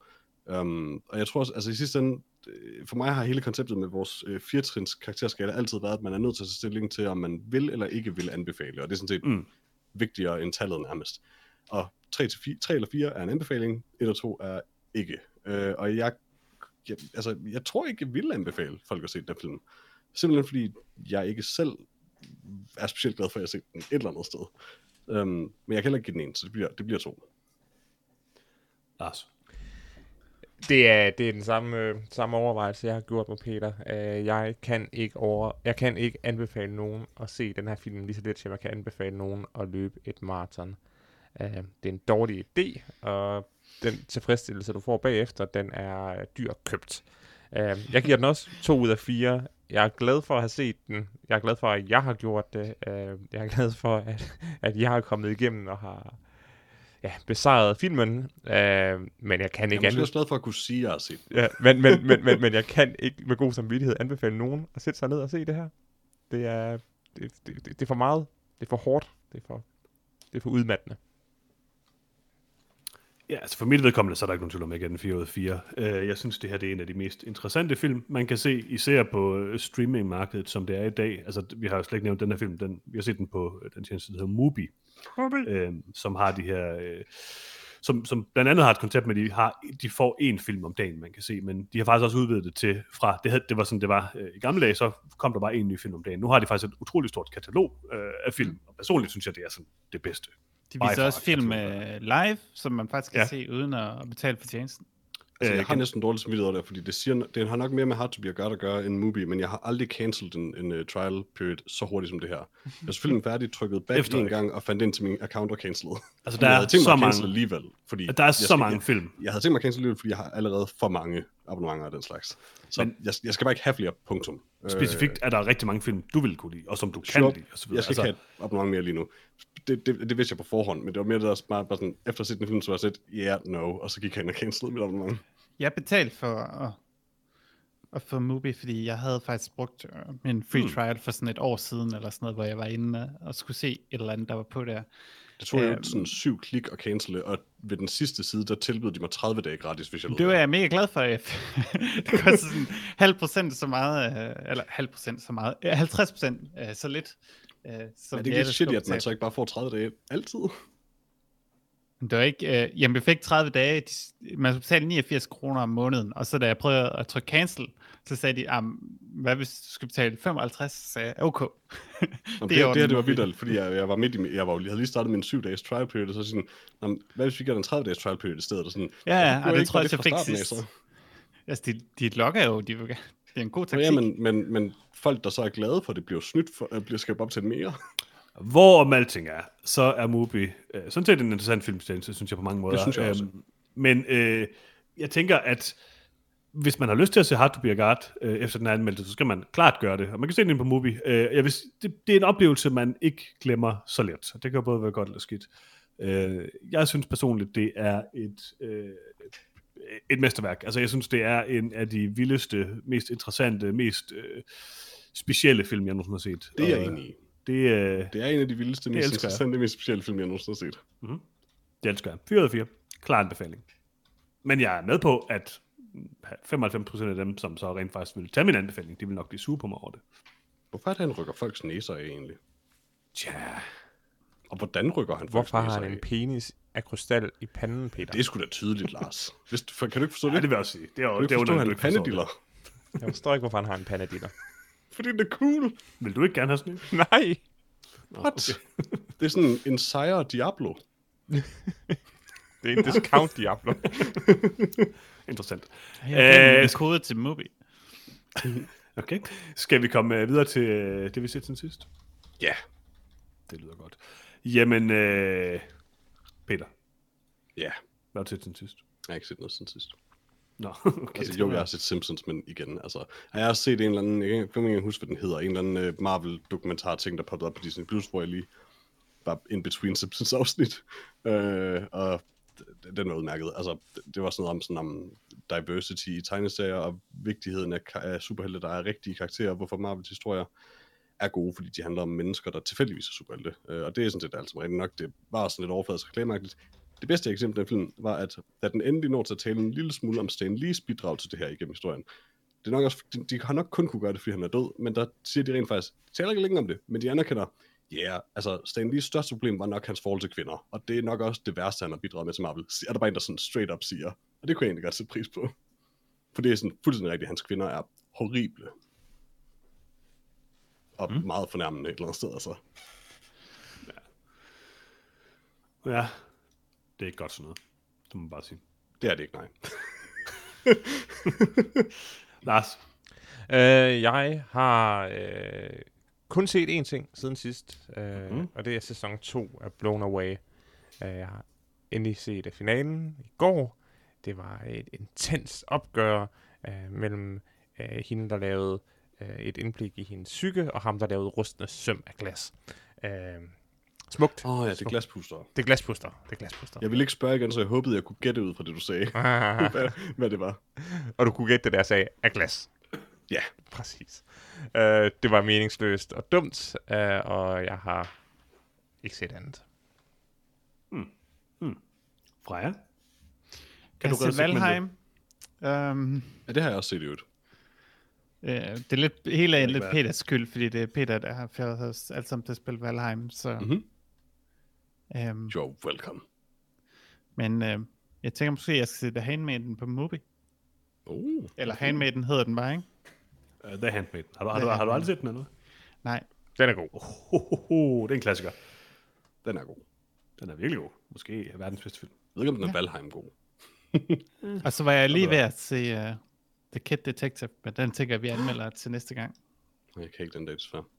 Um, og jeg tror også, altså i sidste ende, øh, for mig har hele konceptet med vores uh, firetrins karakterskala altid været, at man er nødt til at tage stilling til, om man vil eller ikke vil anbefale. Og det er sådan set mm. vigtigere end tallet nærmest. Og 3, til 4, 3 eller 4 er en anbefaling, 1 og 2 er ikke. Øh, og jeg, jeg, altså, jeg tror ikke, jeg vil anbefale folk at se den film. Simpelthen fordi jeg ikke selv er specielt glad for, at jeg har set den et eller andet sted. Um, men jeg kan heller ikke give den en, så det bliver, det bliver to. Lars. Det er, det er den samme, øh, samme overvejelse, jeg har gjort med Peter. Uh, jeg, kan ikke over, jeg kan ikke anbefale nogen at se den her film lige så lidt, som jeg kan anbefale nogen at løbe et maraton. Uh, det er en dårlig idé, og den tilfredsstillelse, du får bagefter, den er dyrt købt. Uh, jeg giver den også to ud af fire. Jeg er glad for at have set den. Jeg er glad for, at jeg har gjort det. Uh, jeg er glad for, at, at jeg har kommet igennem og har ja, besejret filmen. Uh, men jeg kan Jeg ikke er måske også glad for at kunne sige, at jeg har set. Ja, men, men, men, men, men jeg kan ikke med god samvittighed anbefale nogen at sætte sig ned og se det her. Det er, det, det, det, det er for meget. Det er for hårdt. Det er for, det er for udmattende. Ja, altså for mit vedkommende, så er der ikke nogen tvivl om, at jeg giver den 4 ud af 4. Uh, jeg synes, det her det er en af de mest interessante film, man kan se, især på øh, streamingmarkedet, som det er i dag. Altså, vi har jo slet ikke nævnt den her film. Den, vi har set den på øh, den tjeneste, der hedder Mubi, uh, som har de her... Uh, som, som blandt andet har et koncept med, at de, har, de får en film om dagen, man kan se, men de har faktisk også udvidet det til fra, det, havde, det var sådan, det var øh, i gamle dage, så kom der bare en ny film om dagen. Nu har de faktisk et utroligt stort katalog øh, af film, og personligt synes jeg, det er sådan det bedste. De viser far, også film jeg øh, live, som man faktisk kan Ja. se uden at betale for tjenesten. Altså, Øh, jeg har kan- næsten dårligt samvittighed over det, fordi det, siger, det har nok mere med Hard to be at gøre, at gøre end Movie, men jeg har aldrig cancelled en, en uh, trial period så hurtigt som det her. Jeg er selvfølgelig færdig, trykket back Efter en gang og fandt ind til min account og cancelled. Altså, der jeg er havde tænkt så at mange, alligevel, fordi der er jeg så skal- mange jeg, film. jeg havde tænkt mig at cancel alligevel, fordi jeg har allerede for mange abonnementer af den slags. Så Men- jeg, jeg skal bare ikke have flere, punktum. Specifikt er der rigtig mange film, du vil kunne lide, og som du kan Sure. lide. Og så Øh, videre. jeg skal ikke have et abonnement mere lige nu. Det, det, det vidste jeg på forhånd, men det var mere det der bare, bare sådan, efter at have set den film, så var jeg sådan, yeah, no, og så gik jeg ind og cancellede mit abonnement. Jeg betalte for at, at få Mubi, fordi jeg havde faktisk brugt øh, min free Hmm. trial for sådan et år siden, eller sådan noget, hvor jeg var inde øh, og skulle se et eller andet, der var på der. Det tog jo sådan syv klik at cancele, og ved den sidste side, der tilbød de mig 30 dage gratis, hvis jeg Det var jeg mega glad for. det kostede sådan halv procent så meget, øh, eller halv procent så meget, øh, 50 procent øh, så lidt. Øh, som Er det ikke skulle at man så ikke bare får 30 dage altid? Men Det var ikke, øh, jamen jeg fik 30 dage, de, man skulle betale 89 kroner om måneden, og så da jeg prøvede at trykke cancel, så sagde de, "Am, hvad hvis du skal betale 55, så sagde jeg, okay. Nå, det, er det, det, her, det var vildt, fordi jeg, jeg var midt i, jeg var, jeg havde lige startet min syv dages trial period, og så sådan, "Nå, hvad hvis vi gør den 30 dages trial period i stedet? Og sådan, Ja, ja, "Hvorfor og det tror jeg, jeg fik sidst. så?" Altså, de, de logger jo, de vil, gerne- det er en god Nå, taktik. Ja, men, men, men folk, der så er glade for det, bliver snydt for, bliver skal op til mere. Hvor alting er, så er Mubi øh, sådan set en interessant filmtjeneste, synes jeg på mange måder. synes jeg også. Øhm, men øh, jeg tænker, at hvis man har lyst til at se Hard to be a Guard øh, efter den her anmeldelse, så skal man klart gøre det. Og man kan se den på Mubi. Øh, jeg vil, det, det er en oplevelse, man ikke glemmer så let. Det kan både være godt eller skidt. Øh, jeg synes personligt, det er et, øh, et mesterværk. Altså, jeg synes, det er en af de vildeste, mest interessante, mest øh, specielle film, jeg nogensinde har set. Det er jeg enig i. Det, øh, Det er en af de vildeste, mest interessante, mest specielle film, jeg nogensinde har set. Det elsker jeg. 4 ud af 4. Klar anbefaling. Men jeg er med på, at 95% af dem, som så rent faktisk vil tage min anbefaling, de vil nok blive sure på mig over det. Hvorfor er det, han rykker folks næser af egentlig? Tja. Og hvordan rykker han folks Hvorfor har han en penis af krystal i panden, Peter? Det er sgu da tydeligt, Lars. Hvis, du- kan du ikke forstå Ja, det? det vil jeg også sige. Det er, jo- Kan du det ikke er forstå, underligt, han er forstår pandediller? Jeg forstår ikke, hvorfor han har en panadiller. Fordi det er cool. det. Vil du ikke gerne have sådan en? Nej! What? Det er sådan en sejre Diablo. Det er en discount Diablo. Interessant. Jeg Øh, kode til Mubi. Okay. Skal vi komme øh, videre til øh, det, vi set til sidst? Ja. Det lyder godt. Jamen, øh, Peter, Ja. hvad har du set til sidst? Jeg har ikke set noget siden sidst. Nå, okay. Altså, jo, jeg har set Simpsons, men igen, altså, har jeg også set en eller anden, jeg kan ikke- jeg kan ikke huske, hvad den hedder, en eller anden uh, Marvel-dokumentar-ting, der poppede op på Disney+, Plus, hvor jeg lige var in between Simpsons afsnit, uh, og d- den var udmærket. Altså, det- det var sådan noget om, sådan om diversity i tegneserier, og vigtigheden af, af superhelte, der er rigtige karakterer, hvorfor Marvels historier er gode, fordi de handler om mennesker, der tilfældigvis er superhelte. Øh, og det er sådan set altså som rigtigt nok. Det var sådan lidt overfladisk reklameagtigt. Det bedste eksempel af filmen var, at da den endelig når til at tale en lille smule om Stan Lees bidrag til det her igennem historien, det er nok også, de, de har nok kun kunne gøre det, fordi han er død, men der siger de rent faktisk, de taler ikke længe om det, men de anerkender, ja, yeah, altså Stan Lees største problem var nok hans forhold til kvinder, og det er nok også det værste, han har bidraget med til Marvel. Er der bare en, der sådan straight up siger, og det kunne jeg egentlig godt sætte pris på. For det er sådan fuldstændig rigtigt, hans kvinder er horrible. Og mm. meget fornærmende et eller andet sted, altså. Ja, det er ikke godt sådan noget. Det må man bare sige. Det er det ikke, nej. Lars, Øh, jeg har øh, kun set én ting siden sidst, øh, Mhm. mm. og det er sæson 2 af Blown Away. Øh, jeg har endelig set øh, finalen i går. Det var et intens opgør øh, mellem øh, hende, der lavede øh, et indblik i hendes psyke, og ham, der lavede rustende søm af glas. Øh, smukt. Åh oh, ja, det er glaspuster. Det er glaspuster. Det er glaspuster. Jeg ville ikke spørge igen, så jeg håbede, jeg kunne gætte ud fra det, du sagde, hvad, hvad det var. og du kunne gætte det der, sagde, af glas. Ja. Præcis. Uh, det var meningsløst og dumt, uh, og jeg har ikke set andet. Freja. Kan du du segmentet? Valheim? Um, Ja, det har jeg også set i øvrigt. øh, det er lidt hele er lidt. Peters skyld, fordi det er Peter, der har ført os alle sammen til at spille Valheim. Så, Mhm. um, You're welcome. men øh, jeg tænker måske, at jeg skal se The Handmaiden på Movie. Oh. Eller Handmaiden hedder den bare, ikke? Uh, The Handmaid. Har du, har, du, har du aldrig set den eller noget? Nej. Den er god. Ho, ho, det er en klassiker. Den er god. Den er virkelig god. Måske verdens bedste film. Jeg ved ikke, om den er Valheim god. Og så var jeg lige ved at se uh, The Kid Detective, men den tænker jeg, vi anmelder til næste gang. Jeg kan ikke den dag, desværre.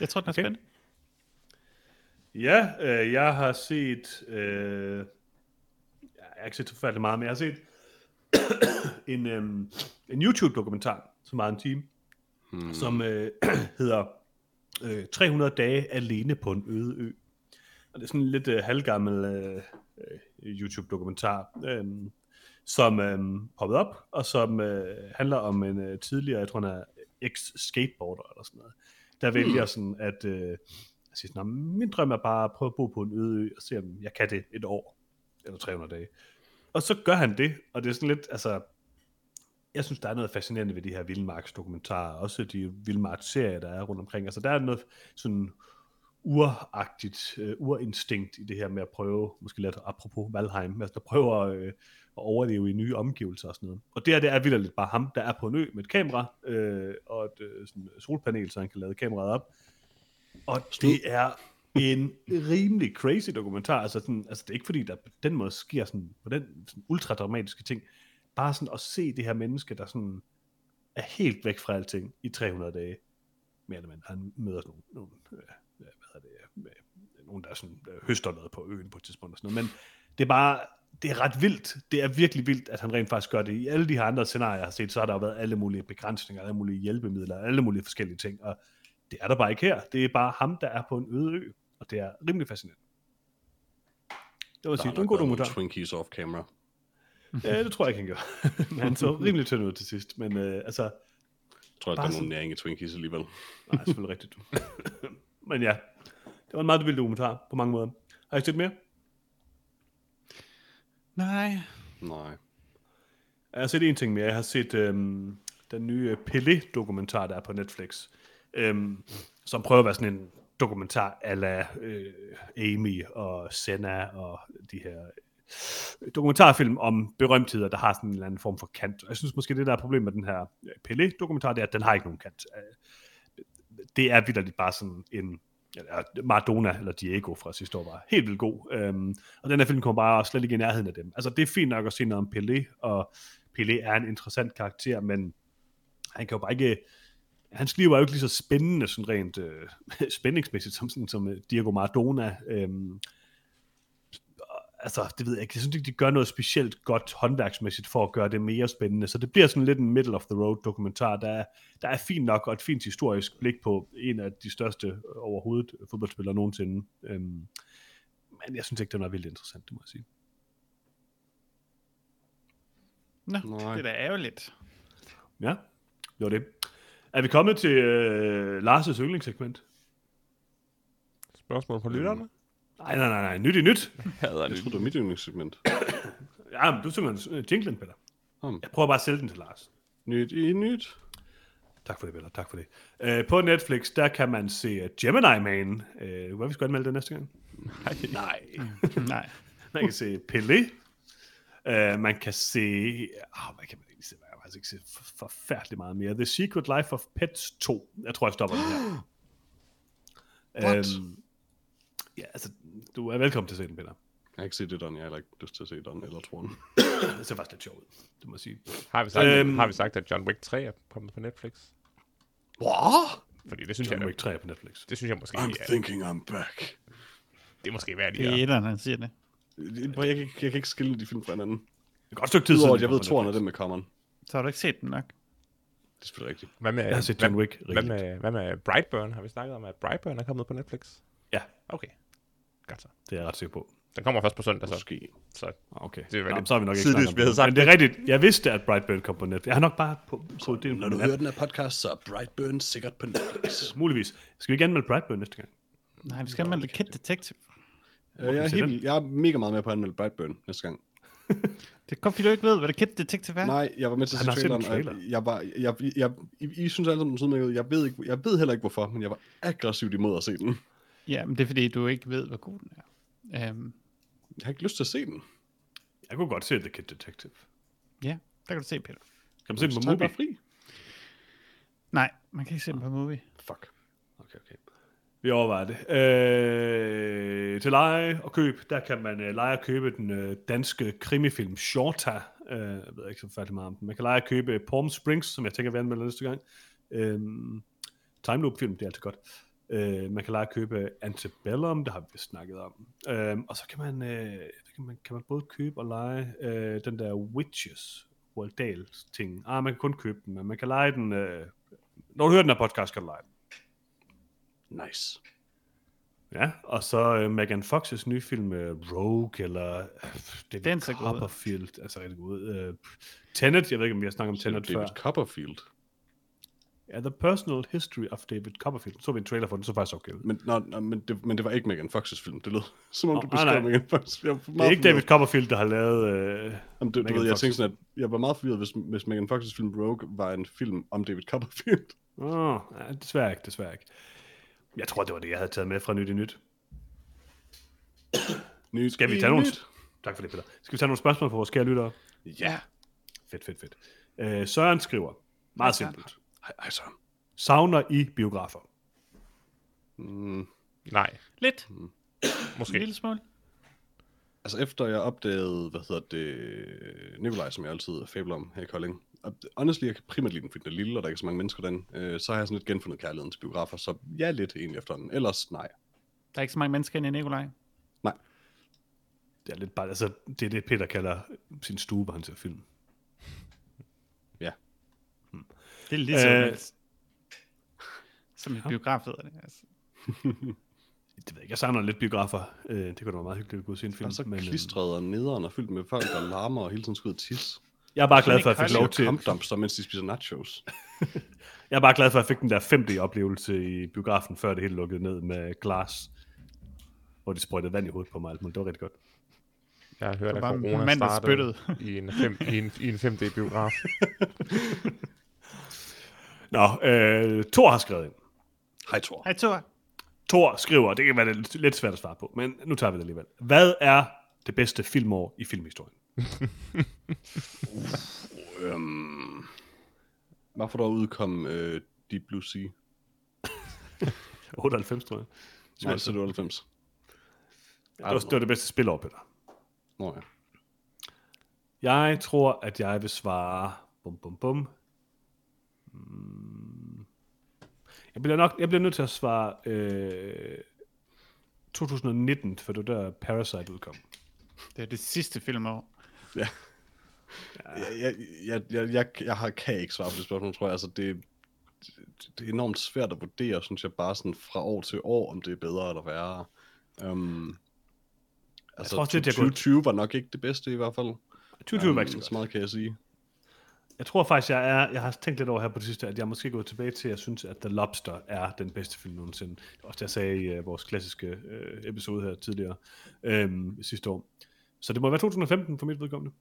Jeg tror, den er Okay. spændende. Ja, øh, jeg har set... Øh, jeg har ikke set så forfærdeligt meget, men jeg har set en, øh, en YouTube-dokumentar, som var en time, Hmm. som øh, hedder øh, 300 dage alene på en øde ø. Og det er sådan en lidt øh, halvgammel øh, øh, YouTube-dokumentar, øh, som øh, poppede op, og som øh, handler om en øh, tidligere, jeg tror han er ex-skateboarder eller sådan noget, der vælger sådan at øh, at sige sådan, "Nå, min drøm er bare at prøve at bo på en øde ø, og se om jeg kan det et år, eller 300 dage. Og så gør han det, og det er sådan lidt, altså, jeg synes, der er noget fascinerende ved de her vildmarksdokumentarer, også de vildmarksserier, der er rundt omkring. Altså, der er noget sådan uragtigt, uh, urinstinkt i det her med at prøve, måske lidt apropos Valheim, altså der prøver øh, at overleve i nye omgivelser og sådan noget. Og det her, det er vildt lidt bare ham, der er på en ø med et kamera øh, og et øh, sådan solpanel, så han kan lade kameraet op. Og det er en rimelig crazy dokumentar. Altså, sådan, altså det er ikke fordi, der på den måde sker sådan, på den sådan ultra dramatiske ting. Bare sådan at se det her menneske, der sådan er helt væk fra alting i 300 dage. Mere eller mindre. Han møder sådan nogle, nogle øh, hvad hedder det, øh, nogen, der er sådan, øh, høster noget på øen på et tidspunkt og sådan noget. Men det er bare, det er ret vildt. Det er virkelig vildt, at han rent faktisk gør det. I alle de her andre scenarier, jeg har set, så har der jo været alle mulige begrænsninger, alle mulige hjælpemidler, alle mulige forskellige ting. Og det er der bare ikke her. Det er bare ham, der er på en øde ø. Og det er rimelig fascinerende. Det vil sige, det er en god dokumentar. Twinkies off camera. Ja, det tror jeg ikke, han gjorde. Men han så rimelig tynd ud til sidst. Men øh, altså, Jeg tror, at der er nogen næring i Twinkies alligevel. nej, selvfølgelig rigtigt. Men ja, det var en meget vild dokumentar på mange måder. Har I set mere? Nej. Nej. Jeg har set en ting mere. Jeg har set øhm, den nye Pelé-dokumentar, der er på Netflix, øhm, som prøver at være sådan en dokumentar ala øh, Amy og Senna og de her dokumentarfilm om berømtheder, der har sådan en eller anden form for kant. Jeg synes måske, det der er problemet med den her øh, Pelé-dokumentar, det er, at den har ikke nogen kant. Øh, det er vidderligt bare sådan en ja, Maradona eller Diego fra sidste år var helt vildt god. Øhm, og den her film kommer bare slet ikke i nærheden af dem. Altså det er fint nok at se noget om Pelé, og Pelé er en interessant karakter, men han kan jo bare ikke... Hans liv er jo ikke lige så spændende, sådan rent øh, spændingsmæssigt, som, sådan, som Diego Maradona. Øhm, altså, det ved jeg ikke. Jeg synes ikke, de gør noget specielt godt håndværksmæssigt for at gøre det mere spændende. Så det bliver sådan lidt en middle of the road dokumentar, der er, der er fint nok og et fint historisk blik på en af de største overhovedet fodboldspillere nogensinde. Øhm, men jeg synes ikke, det er vildt interessant, det må jeg sige. Nå, Nej. det er da ærgerligt. Ja, det var det. Er vi kommet til øh, Lars' yndlingssegment? Spørgsmål fra lytterne? Nej, nej, nej, nej. Nyt i nyt. Hader Jeg troede, det var mit yndlingssegment. Ja, men du synger en jinglen, Peter. Hmm. Jeg prøver bare at sælge den til Lars. Nyt i nyt. Tak for det, Peter. Tak for det. Øh, på Netflix, der kan man se Gemini Man. Øh, hvad vi skal anmelde det næste gang? Nej. Nej. Nej. Man kan se Pelé. Uh, man kan se... Oh, hvad kan man egentlig se? Hvad, faktisk ikke se for, forfærdeligt meget mere. The Secret Life of Pets 2. Jeg tror, jeg stopper den her. What? Øhm, ja, altså, du er velkommen til at se den, Peter. Jeg har ikke set det, Don. Jeg har heller ikke lyst til at se den eller troen. Det ser faktisk lidt sjovt ud, det må jeg sige. Har vi, sagt, Øhm. har vi sagt, at John Wick 3 er kommet på Netflix? What? Fordi det synes John jeg, Wick 3 er på Netflix. det synes jeg måske, I'm er, thinking I'm back. det er måske værd Det er etteren, han siger det. Jeg, jeg, kan, jeg kan ikke skille de film fra hinanden. Det er godt stykke tid siden. jeg de ved, toren er den med Common. Så har du ikke set den nok. Det er selvfølgelig rigtigt. Hvad med, Jeg har set John Wick hvad, rigeligt. med, hvad med Brightburn? Har vi snakket om, at Brightburn er kommet på Netflix? Ja, Okay, godt så. det er jeg ret sikker på. Den kommer først på søndag, så. Måske. så Okay, Det er Nå, så har vi nok ikke tidligst, vi havde sagt Men det er rigtigt. Jeg vidste, at Brightburn kom på Netflix. Jeg har nok bare på, på det. Når du hører den her podcast, så er Brightburn sikkert på Netflix. Muligvis. Skal vi igen med Brightburn næste gang? Nej, vi skal anmelde Kid Detective. Øh, jeg, er helt, jeg er mega meget med på at anmelde Brightburn næste gang. Det er godt, fordi du ikke ved, hvad det Kid Detective er. Nej, jeg var med til at Han se traileren, trailer. jeg var, jeg, jeg, jeg, I, I synes alle sammen, den ud. Jeg ved, ikke, jeg ved heller ikke hvorfor, men jeg var aggressivt imod at se den. Ja, men det er fordi, du ikke ved, hvor god den er. Um, Jeg har ikke lyst til at se den. Jeg kunne godt se The Kid Detective. ja, der kan du se, Peter. Kan man se den på bare fri. Nej, man kan ikke se den på movie. Fuck. Okay, okay. Vi overvejer det. Øh, til leje og køb, der kan man øh, lege og købe den øh, danske krimifilm Shorta. Øh, jeg ved ikke så færdig meget om den. Man kan lege og købe Palm Springs, som jeg tænker, vi anmelder næste gang. Øh, time loop film, det er altid godt. Øh, man kan lege og købe Antebellum, det har vi snakket om. Øh, og så kan man, øh, kan man, kan man både købe og lege øh, den der Witches, Roald Dahl ting. Ah, man kan kun købe den, men man kan lege den... Øh, når du hører den her podcast, kan du lege den. Nice. Ja, og så øh, Megan Fox's nye film øh, Rogue, eller øh, David Den god. Copperfield, altså rigtig god. Øh, Tenet, jeg ved ikke, om vi har snakket om Tenet David før. Copperfield. Ja, The Personal History of David Copperfield. Så vi en trailer for den, så faktisk okay. Men, nå, nå, men, det, men det var ikke Megan Fox's film. Det lød som om, Nå, du beskrev nej. Megan Fox. Det er meget ikke David forvirret. Copperfield, der har lavet... Øh, Jamen, det, du Megan ved, jeg Fox. tænkte sådan, at jeg var meget forvirret, hvis, hvis Megan Fox's film Rogue var en film om David Copperfield. åh, ja, desværre ikke, desværre ikke. Jeg tror, det var det, jeg havde taget med fra Nyt i Nyt. Nyt Skal vi tage nogle... nyt. Tak for det, Peter. Skal vi tage nogle spørgsmål fra vores kære lyttere? Ja. Fedt, fedt, fedt. Øh, Søren skriver, meget simpelt. Hej, hej så. Savner I biografer? Mm, nej, Lidt. måske. En lille smule. altså efter jeg opdagede, hvad hedder det, Nikolaj, som jeg altid fabler om her i Kolding. Og honestly, jeg kan primært lide den, fordi den er lille, og der er ikke så mange mennesker den. Øh, så har jeg sådan lidt genfundet kærligheden til biografer, så ja, lidt egentlig efter den. Ellers nej. Der er ikke så mange mennesker inde i Nikolaj. Det er lidt bare, altså, det er det, Peter kalder sin stue, hvor han ser film. Ja. Det er lige så Øh, Som en biograf hedder det. Altså. Det ved jeg ikke, jeg savner lidt biografer. Øh, det kunne da være meget hyggeligt at gå og se en film. Og så men, øh, klistret og nederen og fyldt med folk, der larmer og hele tiden og tisse. jeg er bare glad for, at jeg fik lov til, kampdumpster, mens de spiser nachos. jeg er bare glad for, at jeg fik den der 5D-oplevelse i biografen, før det hele lukkede ned med glas, hvor de sprøjtede vand i hovedet på mig. Alt muligt. Det var rigtig godt. Jeg har hørt, at bare en corona mand, der startede i en, fem, i en, i en 5D-biograf. Nå, øh, Thor har skrevet ind. Hej, Thor. Hej, Thor. Thor skriver, det kan være lidt, lidt svært at svare på, men nu tager vi det alligevel. Hvad er det bedste filmår i filmhistorien? Øhm, hvorfor der udkom øh, Deep Blue Sea? 98, tror jeg. Nej, så er det 98. Det var, det var det bedste spilår, Peter. Nå ja. Jeg tror, at jeg vil svare... Bum, bum, bum. Jeg bliver nok jeg bliver nødt til at svare øh, 2019, for det der Parasite udkom. Det er det sidste filmår. ja. Jeg, jeg, jeg, jeg, jeg, jeg har, kan ikke svare på det spørgsmål, tror jeg. Altså, det, det, det er enormt svært at vurdere, synes jeg, bare sådan fra år til år, om det er bedre eller værre. Um, altså, tror også lidt, jeg kunne- 2020 var nok ikke det bedste i hvert fald. 2020 var ikke så Øhm, godt. så meget kan jeg sige. Jeg tror faktisk, jeg er, jeg har tænkt lidt over her på det sidste, at jeg måske gået tilbage til, at jeg synes, at The Lobster er den bedste film nogensinde. Også det, jeg sagde i uh, vores klassiske uh, episode her tidligere øhm, sidste år. Så det må være 2015 for mit vedkommende.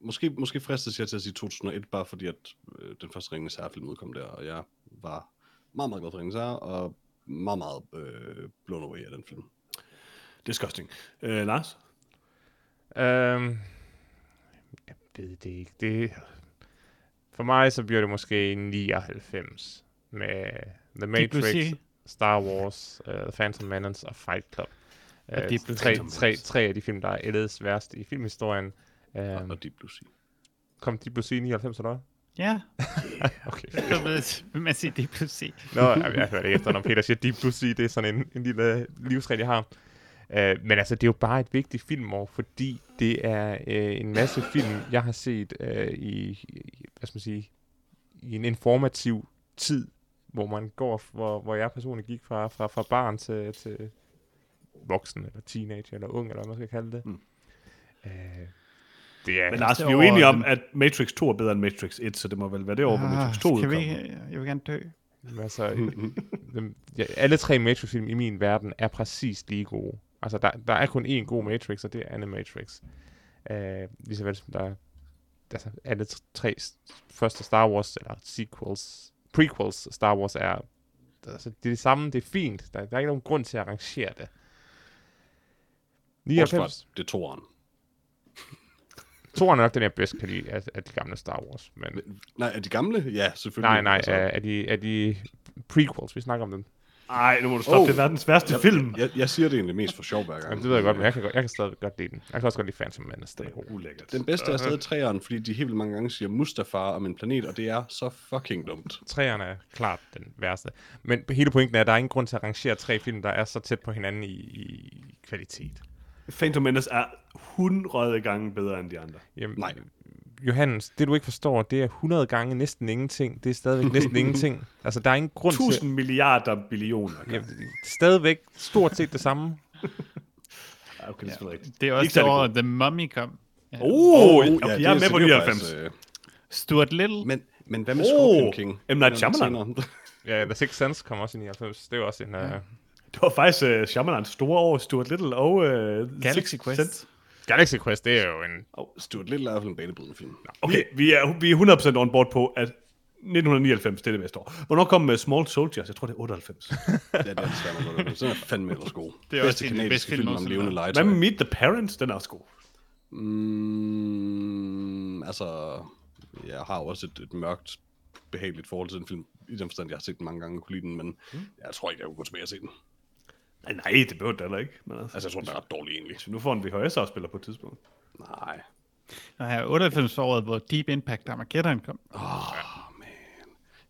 Måske, måske fristes jeg til at sige 2001, bare fordi at øh, den første Ringens Herre-film udkom der, og jeg var meget, meget glad for Ringens Herre, og meget, meget øh, blown away af den film. Disgusting. Uh, Lars? øhm, jeg ved det ikke. Det, For mig så bliver det måske 99 med The Matrix, Star Wars, uh, The Phantom Menace og Fight Club. Og Uh, Deep Blue tre, Sea. tre, tre af de film, der er ældest værst i filmhistorien. Um, og Deep Blue Sea. kom Deep Blue Sea i 99 eller? Ja, Okay. jeg ved, hvad man siger, det er Blue Nå, jeg, jeg hørte ikke efter, når Peter siger Deep Blue Sea. Det er sådan en, en lille livsregel, jeg har. Uh, men altså, det er jo bare et vigtigt filmår, fordi det er uh, en masse film, jeg har set uh, i, i, hvad skal man sige, i en informativ tid, hvor man går, hvor, hvor jeg personligt gik fra, fra, fra barn til, til voksen, eller teenager, eller ung, eller hvad man skal kalde det. Mm. Uh, det er... Men Lars, vi er jo enige om, at Matrix 2 er bedre end Matrix 1, så det må vel være det over, hvor Matrix 2 Ah, kan vi, udkommer. jeg vil gerne dø. Men Altså, dem, ja, alle tre Matrix-film i min verden er præcis lige gode. Altså, der, der er kun én god Matrix, og det er Animatrix. Uh, lige så vel som der altså, alle tre første Star Wars, eller sequels, prequels Star Wars er, altså, det er det samme, det er fint. Der, der er ikke nogen grund til at arrangere det. Bortset fra, 99. det er toeren. Toren er nok den, jeg bedst kan lide af, af de gamle Star Wars. Men, Nej, er de gamle? Ja, selvfølgelig. nej, nej, Altså, altså, er, de, er de prequels, vi snakker om dem? Nej, nu må du stoppe. Oh. Det er verdens værste film. Jeg, jeg siger det egentlig mest for sjov hver gang. Jamen, det ved jeg godt, men jeg kan, godt- jeg kan stadig godt lide den. Jeg kan også godt lide Phantom Menace. Den er god. Ulækkert. Den bedste er stadig træeren, fordi de helt vildt mange gange siger Mustafar om en planet, og det er så fucking dumt. Træerne er klart den værste. Men hele pointen er, at der er ingen grund til at rangere tre film, der er så tæt på hinanden i, i kvalitet. Phantom Menace er 100 gange bedre end de andre. Jamen, Nej. Johannes, det du ikke forstår, det er 100 gange næsten ingenting. Det er stadigvæk næsten ingenting. Altså, der er ingen grund til... 1000 milliarder billioner. Er stadigvæk stort set det samme. Ja, okay, det er rigtigt. Det er også det år. The Mummy kom. Ja. Oh, Oh, okay, ja, jeg er med på det 99. faktisk, øh, Stuart Little. Men, men hvad med Oh, Scorpion King? M. Night er Shyamalan. Ja, The Sixth Sense kom også i 99. Det er også en... Uh, Det var faktisk uh, Shyamalans store år, Stuart Little og uh, Galaxy Sixth Quest. Sense. Galaxy Quest, det er jo en... Stuart Little er i hvert fald en banebrydende film. Okay, vi er, vi er 100% on board på, at 1999, det er det bedste år. Hvornår kom uh, Small Soldiers? Jeg tror, det er 98. Ja, det er desværre noget. Den er fandme ellers god. Det er også en bedste film film om nogensinde levende lavet. Hvad legetøj. med Meet the Parents? Den er også god. Mm, altså, jeg har også et, et mørkt, behageligt forhold til den film. I den forstand, jeg har set den mange gange, kunne lide den, men mm. jeg tror ikke, jeg kunne gå tilbage og se den. Nej, nej, det behøver det heller ikke. Men altså, Altså, jeg tror, den er ret dårlig egentlig. vi nu får en VHS-afspiller på et tidspunkt. Nej. Og her 98 året, hvor Deep Impact Armageddon kom.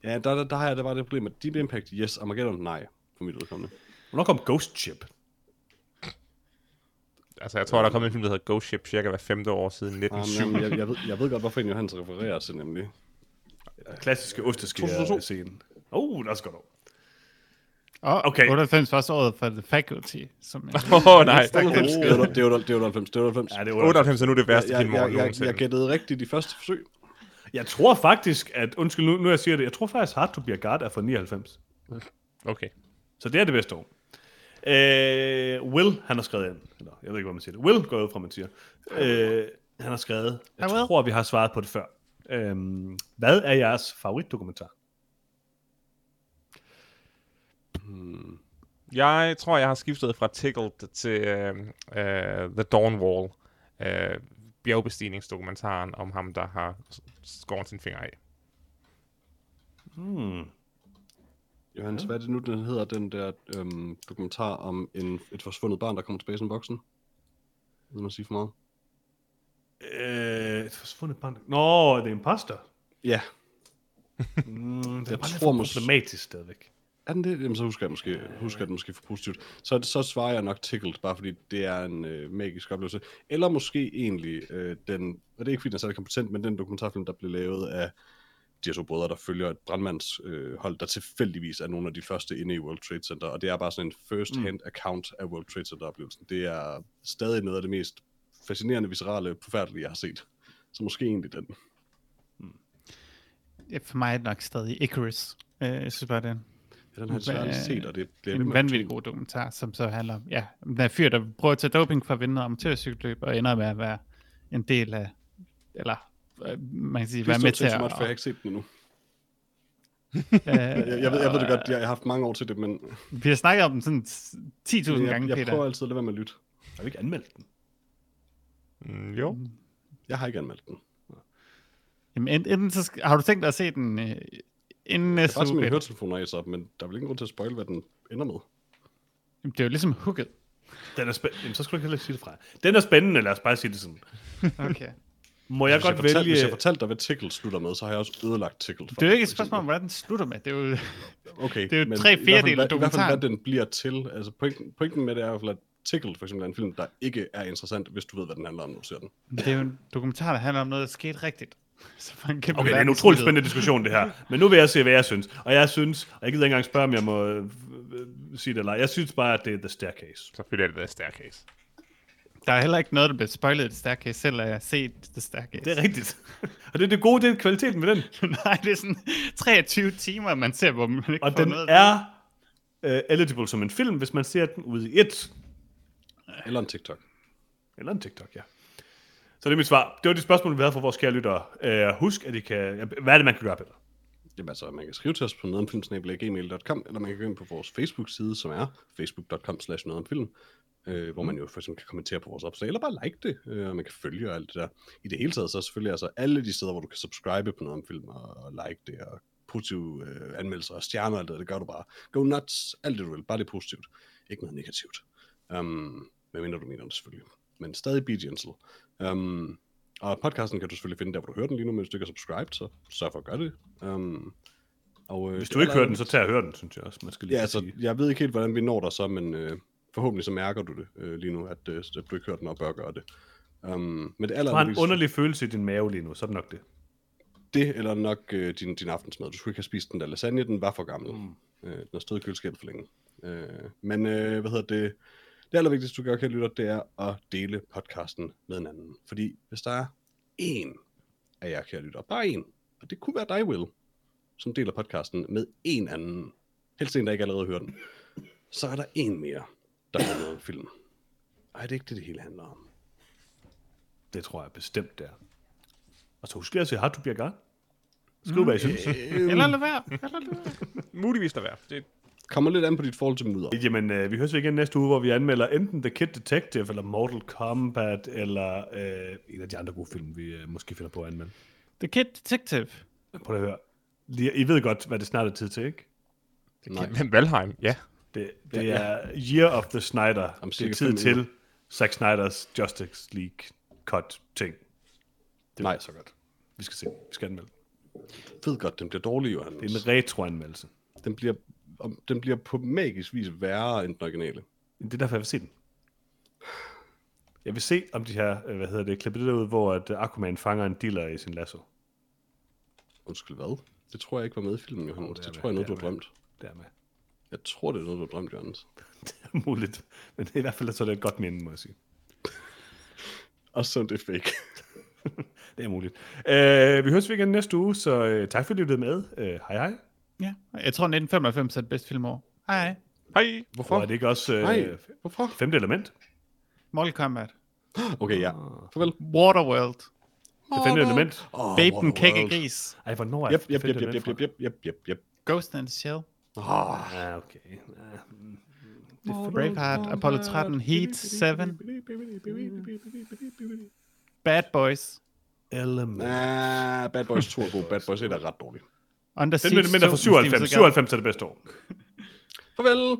Ja, der, der, der har jeg det bare det problem, at Deep Impact, yes, Armageddon, nej, for mit udkommende. Hvornår kom Ghost Ship? Altså, jeg tror, der er kommet en film, der hedder Ghost Ship, cirka hver femte år siden Um, 1907. jamen, jeg, jeg, ved, jeg ved godt, hvorfor en Johannes refererer til, nemlig. Klassiske 2002. osteskære-scene. Oh, det er også godt år. Og Okay. okay. 98 var også året for The Faculty. Som Åh, oh, nej. Det er jo- det jo- det jo 98, det er jo 98. Ja, det er 98 er nu det værste jeg, filmår jeg, jeg, nogensinde. jeg gættede rigtigt de første forsøg. Jeg tror faktisk, at, undskyld nu, nu jeg siger det, jeg tror faktisk, Hard to Be a God er fra 99. Okay. Så det er det bedste år. Øh, Will, han har skrevet ind. Eller, jeg ved ikke, hvad man siger det. Will går jeg ud fra, man siger. Øh, han har skrevet, jeg tror, vi har svaret på det før. Øh, hvad er jeres favoritdokumentar? Jeg tror, jeg har skiftet fra Tickled til uh, uh, The Dawn Wall. Uh, bjergbestigningsdokumentaren om ham, der har skåret sin finger af. Hmm. Johannes, hvad er det nu, den hedder, den der øhm, dokumentar om en, et forsvundet barn, der kommer tilbage som voksen? Vil man sige for meget? Øh, et forsvundet barn. Nå, det er imposter. Ja. Mm, det er Jeg bare lidt tror problematisk stadigvæk. Er den det? Jamen, så husker jeg måske, husker jeg det måske for positivt. Så, så svarer jeg nok Tickled, bare fordi det er en øh, magisk oplevelse. Eller måske egentlig øh, den, og det er ikke fordi den er særlig kompetent, men den dokumentarfilm, der blev lavet af de her to brødre, der følger et brandmandshold, øh, hold, der tilfældigvis er nogle af de første inde i World Trade Center, og det er bare sådan en first-hand mm. account af World Trade Center-oplevelsen. Det er stadig noget af det mest fascinerende, viscerale, forfærdelige, jeg har set. Så måske egentlig den. Ja, for mig er det nok stadig Icarus. Øh, jeg synes bare, det Ja, den har jeg set, og det bliver en vanvittig god dokumentar, som så handler om, ja, den fyr, der prøver at tage doping for at vinde noget amatørcykelløb, og ender med at være en del af, eller øh, man kan sige, være med til så at... meget, for jeg har ikke set den endnu. øh, Jeg, jeg, ved, jeg ved det godt, jeg, jeg har haft mange år til det, men Vi har snakket om den sådan 10.000 jeg, gange, jeg Peter. prøver altid at lade være med at lytte. Har vi ikke anmeldt den? Mm, jo. Jeg har ikke anmeldt den. Jamen, ent- enten så har du tænkt dig at se den øh, inden Jeg næste har bare uge? mine høretelefoner af, så, men der er vel ingen grund til at spoil, hvad den ender med. Jamen, det er jo ligesom hooket. Den er spændende. Jamen, så skulle jeg heller ikke sige det fra. Den er spændende, lad os bare sige det sådan. Okay. Må jeg hvis, jeg godt fortalte, vælge... hvis jeg fortalte dig, hvad Tickle slutter med, så har jeg også ødelagt Tickle. for Det er jo ikke et spørgsmål om, hvordan den slutter med. Det er jo... Okay, det er jo tre hvad- af I hvert fald, hvad dokumentaren. den bliver til. Altså, pointen, pointen med det er i hvert fald, at Tickle for eksempel er en film, der ikke er interessant, hvis du ved, hvad den handler om, når du ser den. Det er jo en dokumentar, der handler om noget, der skete rigtigt. Så man kan Okay, det er en utrolig spændende diskussion, det her. Men nu vil jeg se, hvad jeg synes. Og jeg synes, og jeg gider ikke engang spørge, om jeg må øh, øh, sige det eller ej. Jeg synes bare, at det er The Staircase. Selvfølgelig er det The Staircase. Der er heller ikke noget, der bliver spoilet i det Staircase, selv at jeg har set det Staircase. Det er rigtigt. og det er det gode, det er kvaliteten med den. Nej, det er sådan 23 timer, man ser, hvor man ikke Og får den noget. er uh, eligible som en film, hvis man ser den ude i et. Eller en TikTok. Eller en TikTok, ja. Så det er mit svar. Det var de spørgsmål, vi havde fra vores kære lyttere. Uh, husk, at I kan... Hvad er det, man kan gøre, bedre? Jamen altså, man kan skrive til os på nogetomfilm.gmail.com, eller man kan gå ind på vores Facebook-side, som er facebook.com slash nogetomfilm, øh, hvor man jo for eksempel kan kommentere på vores opslag, eller bare like det, øh, og man kan følge og alt det der. I det hele taget, så er selvfølgelig altså alle de steder, hvor du kan subscribe på noget om film, og, og like det, og positive øh, anmeldelser og stjerner og alt det, det gør du bare. Go nuts, alt det du vil, bare det er positivt. Ikke noget negativt. Um, medmindre du mener det selvfølgelig. Men stadig be gentle. Um, og podcasten kan du selvfølgelig finde der, hvor du hører den lige nu, men hvis du ikke er subscribed, så sørg for at gøre det. Um, og, øh, Hvis du ikke hører den, så tag og hør den, synes jeg også, man skal lige Ja, altså, sige. jeg ved ikke helt, hvordan vi når dig så, men øh, forhåbentlig så mærker du det øh, lige nu, at, øh, at du ikke hører den og bør gøre det. Um, men det aller Du har en underlig følelse i din mave lige nu, så er det nok det. det, eller nok øh, din, din aftensmad. Du skulle ikke have spist den der lasagne, den var for gammel. Mm. Øh, den har stået i køleskabet for længe. Øh, men øh, hvad hedder det? Det allervigtigste, du gør, kære lytter, det er at dele podcasten med en anden. Fordi hvis der er én af jer, kære lytter, bare én, og det kunne være dig, Will, som deler podcasten med en anden, helst en, der ikke allerede har hørt den, så er der en mere, der har noget film. Ej, det er ikke det, det hele handler om. Det tror jeg bestemt, det er. Og så husk lige at se Hartu Bjergar. Skriv, hvad I synes. Eller lad være. Eller lad være. Muligvis der være. Det, Kommer lidt an på dit forhold til mudder. Jamen, øh, vi høres ved igen næste uge, hvor vi anmelder enten The Kid Detective, eller Mortal Kombat, eller øh, en af de andre gode film, vi øh, måske finder på at anmelde. The Kid Detective. Prøv at høre. Lige, I ved godt, hvad det snart er tid til, ikke? Nej. men Valheim, ja. Det, det er Year of the Snyder. Om det er tid til. Zack Snyders Justice League cut ting. Det Nej. så godt. Vi skal se. Vi skal anmelde. ved godt, den bliver dårlig, Johan. Det er en retro-anmeldelse. Den bliver, om- den bliver på magisk vis værre end den originale. Det er derfor, jeg vil se den. Jeg vil se, om de her, øh, hvad hedder det, klippet det ud, hvor at Aquaman fanger en dealer i sin lasso. Undskyld, hvad? Det tror jeg ikke var med i filmen, Johannes. Jo, det, det tror jeg er noget, du har drømt. Det er med. Jeg tror, det er noget, du har drømt, Johannes. Det er muligt. Men det er i hvert fald så er det et godt minde, må jeg sige. Og så er det fake. Det er muligt. Uh, vi høres igen næste uge, så uh, tak fordi du lyttede med. Uh, hej hej. Ja. Jeg tror, 1995 er det bedste film over. Hej, hej. Hej. Hvorfor? Og er det ikke også uh, Nej, hvorfor? femte element? Mortal Kombat. Okay, ja. Farvel. Waterworld. Det femte element? Oh, Babe den kække gris. Ej, hvornår er Yep, det yep, yep, yep, yep, yep, yep, yep, yep. Ghost in the Shell. Ah, okay. Ah, Braveheart, Apollo 13, Heat 7, Bad Boys, Element. Ah, Bad Boys 2 er god. Bad Boys 1 er ret dårlig. Under Den 2 fra med 97. Steven Seagal. 97 er det bedste år. Farvel.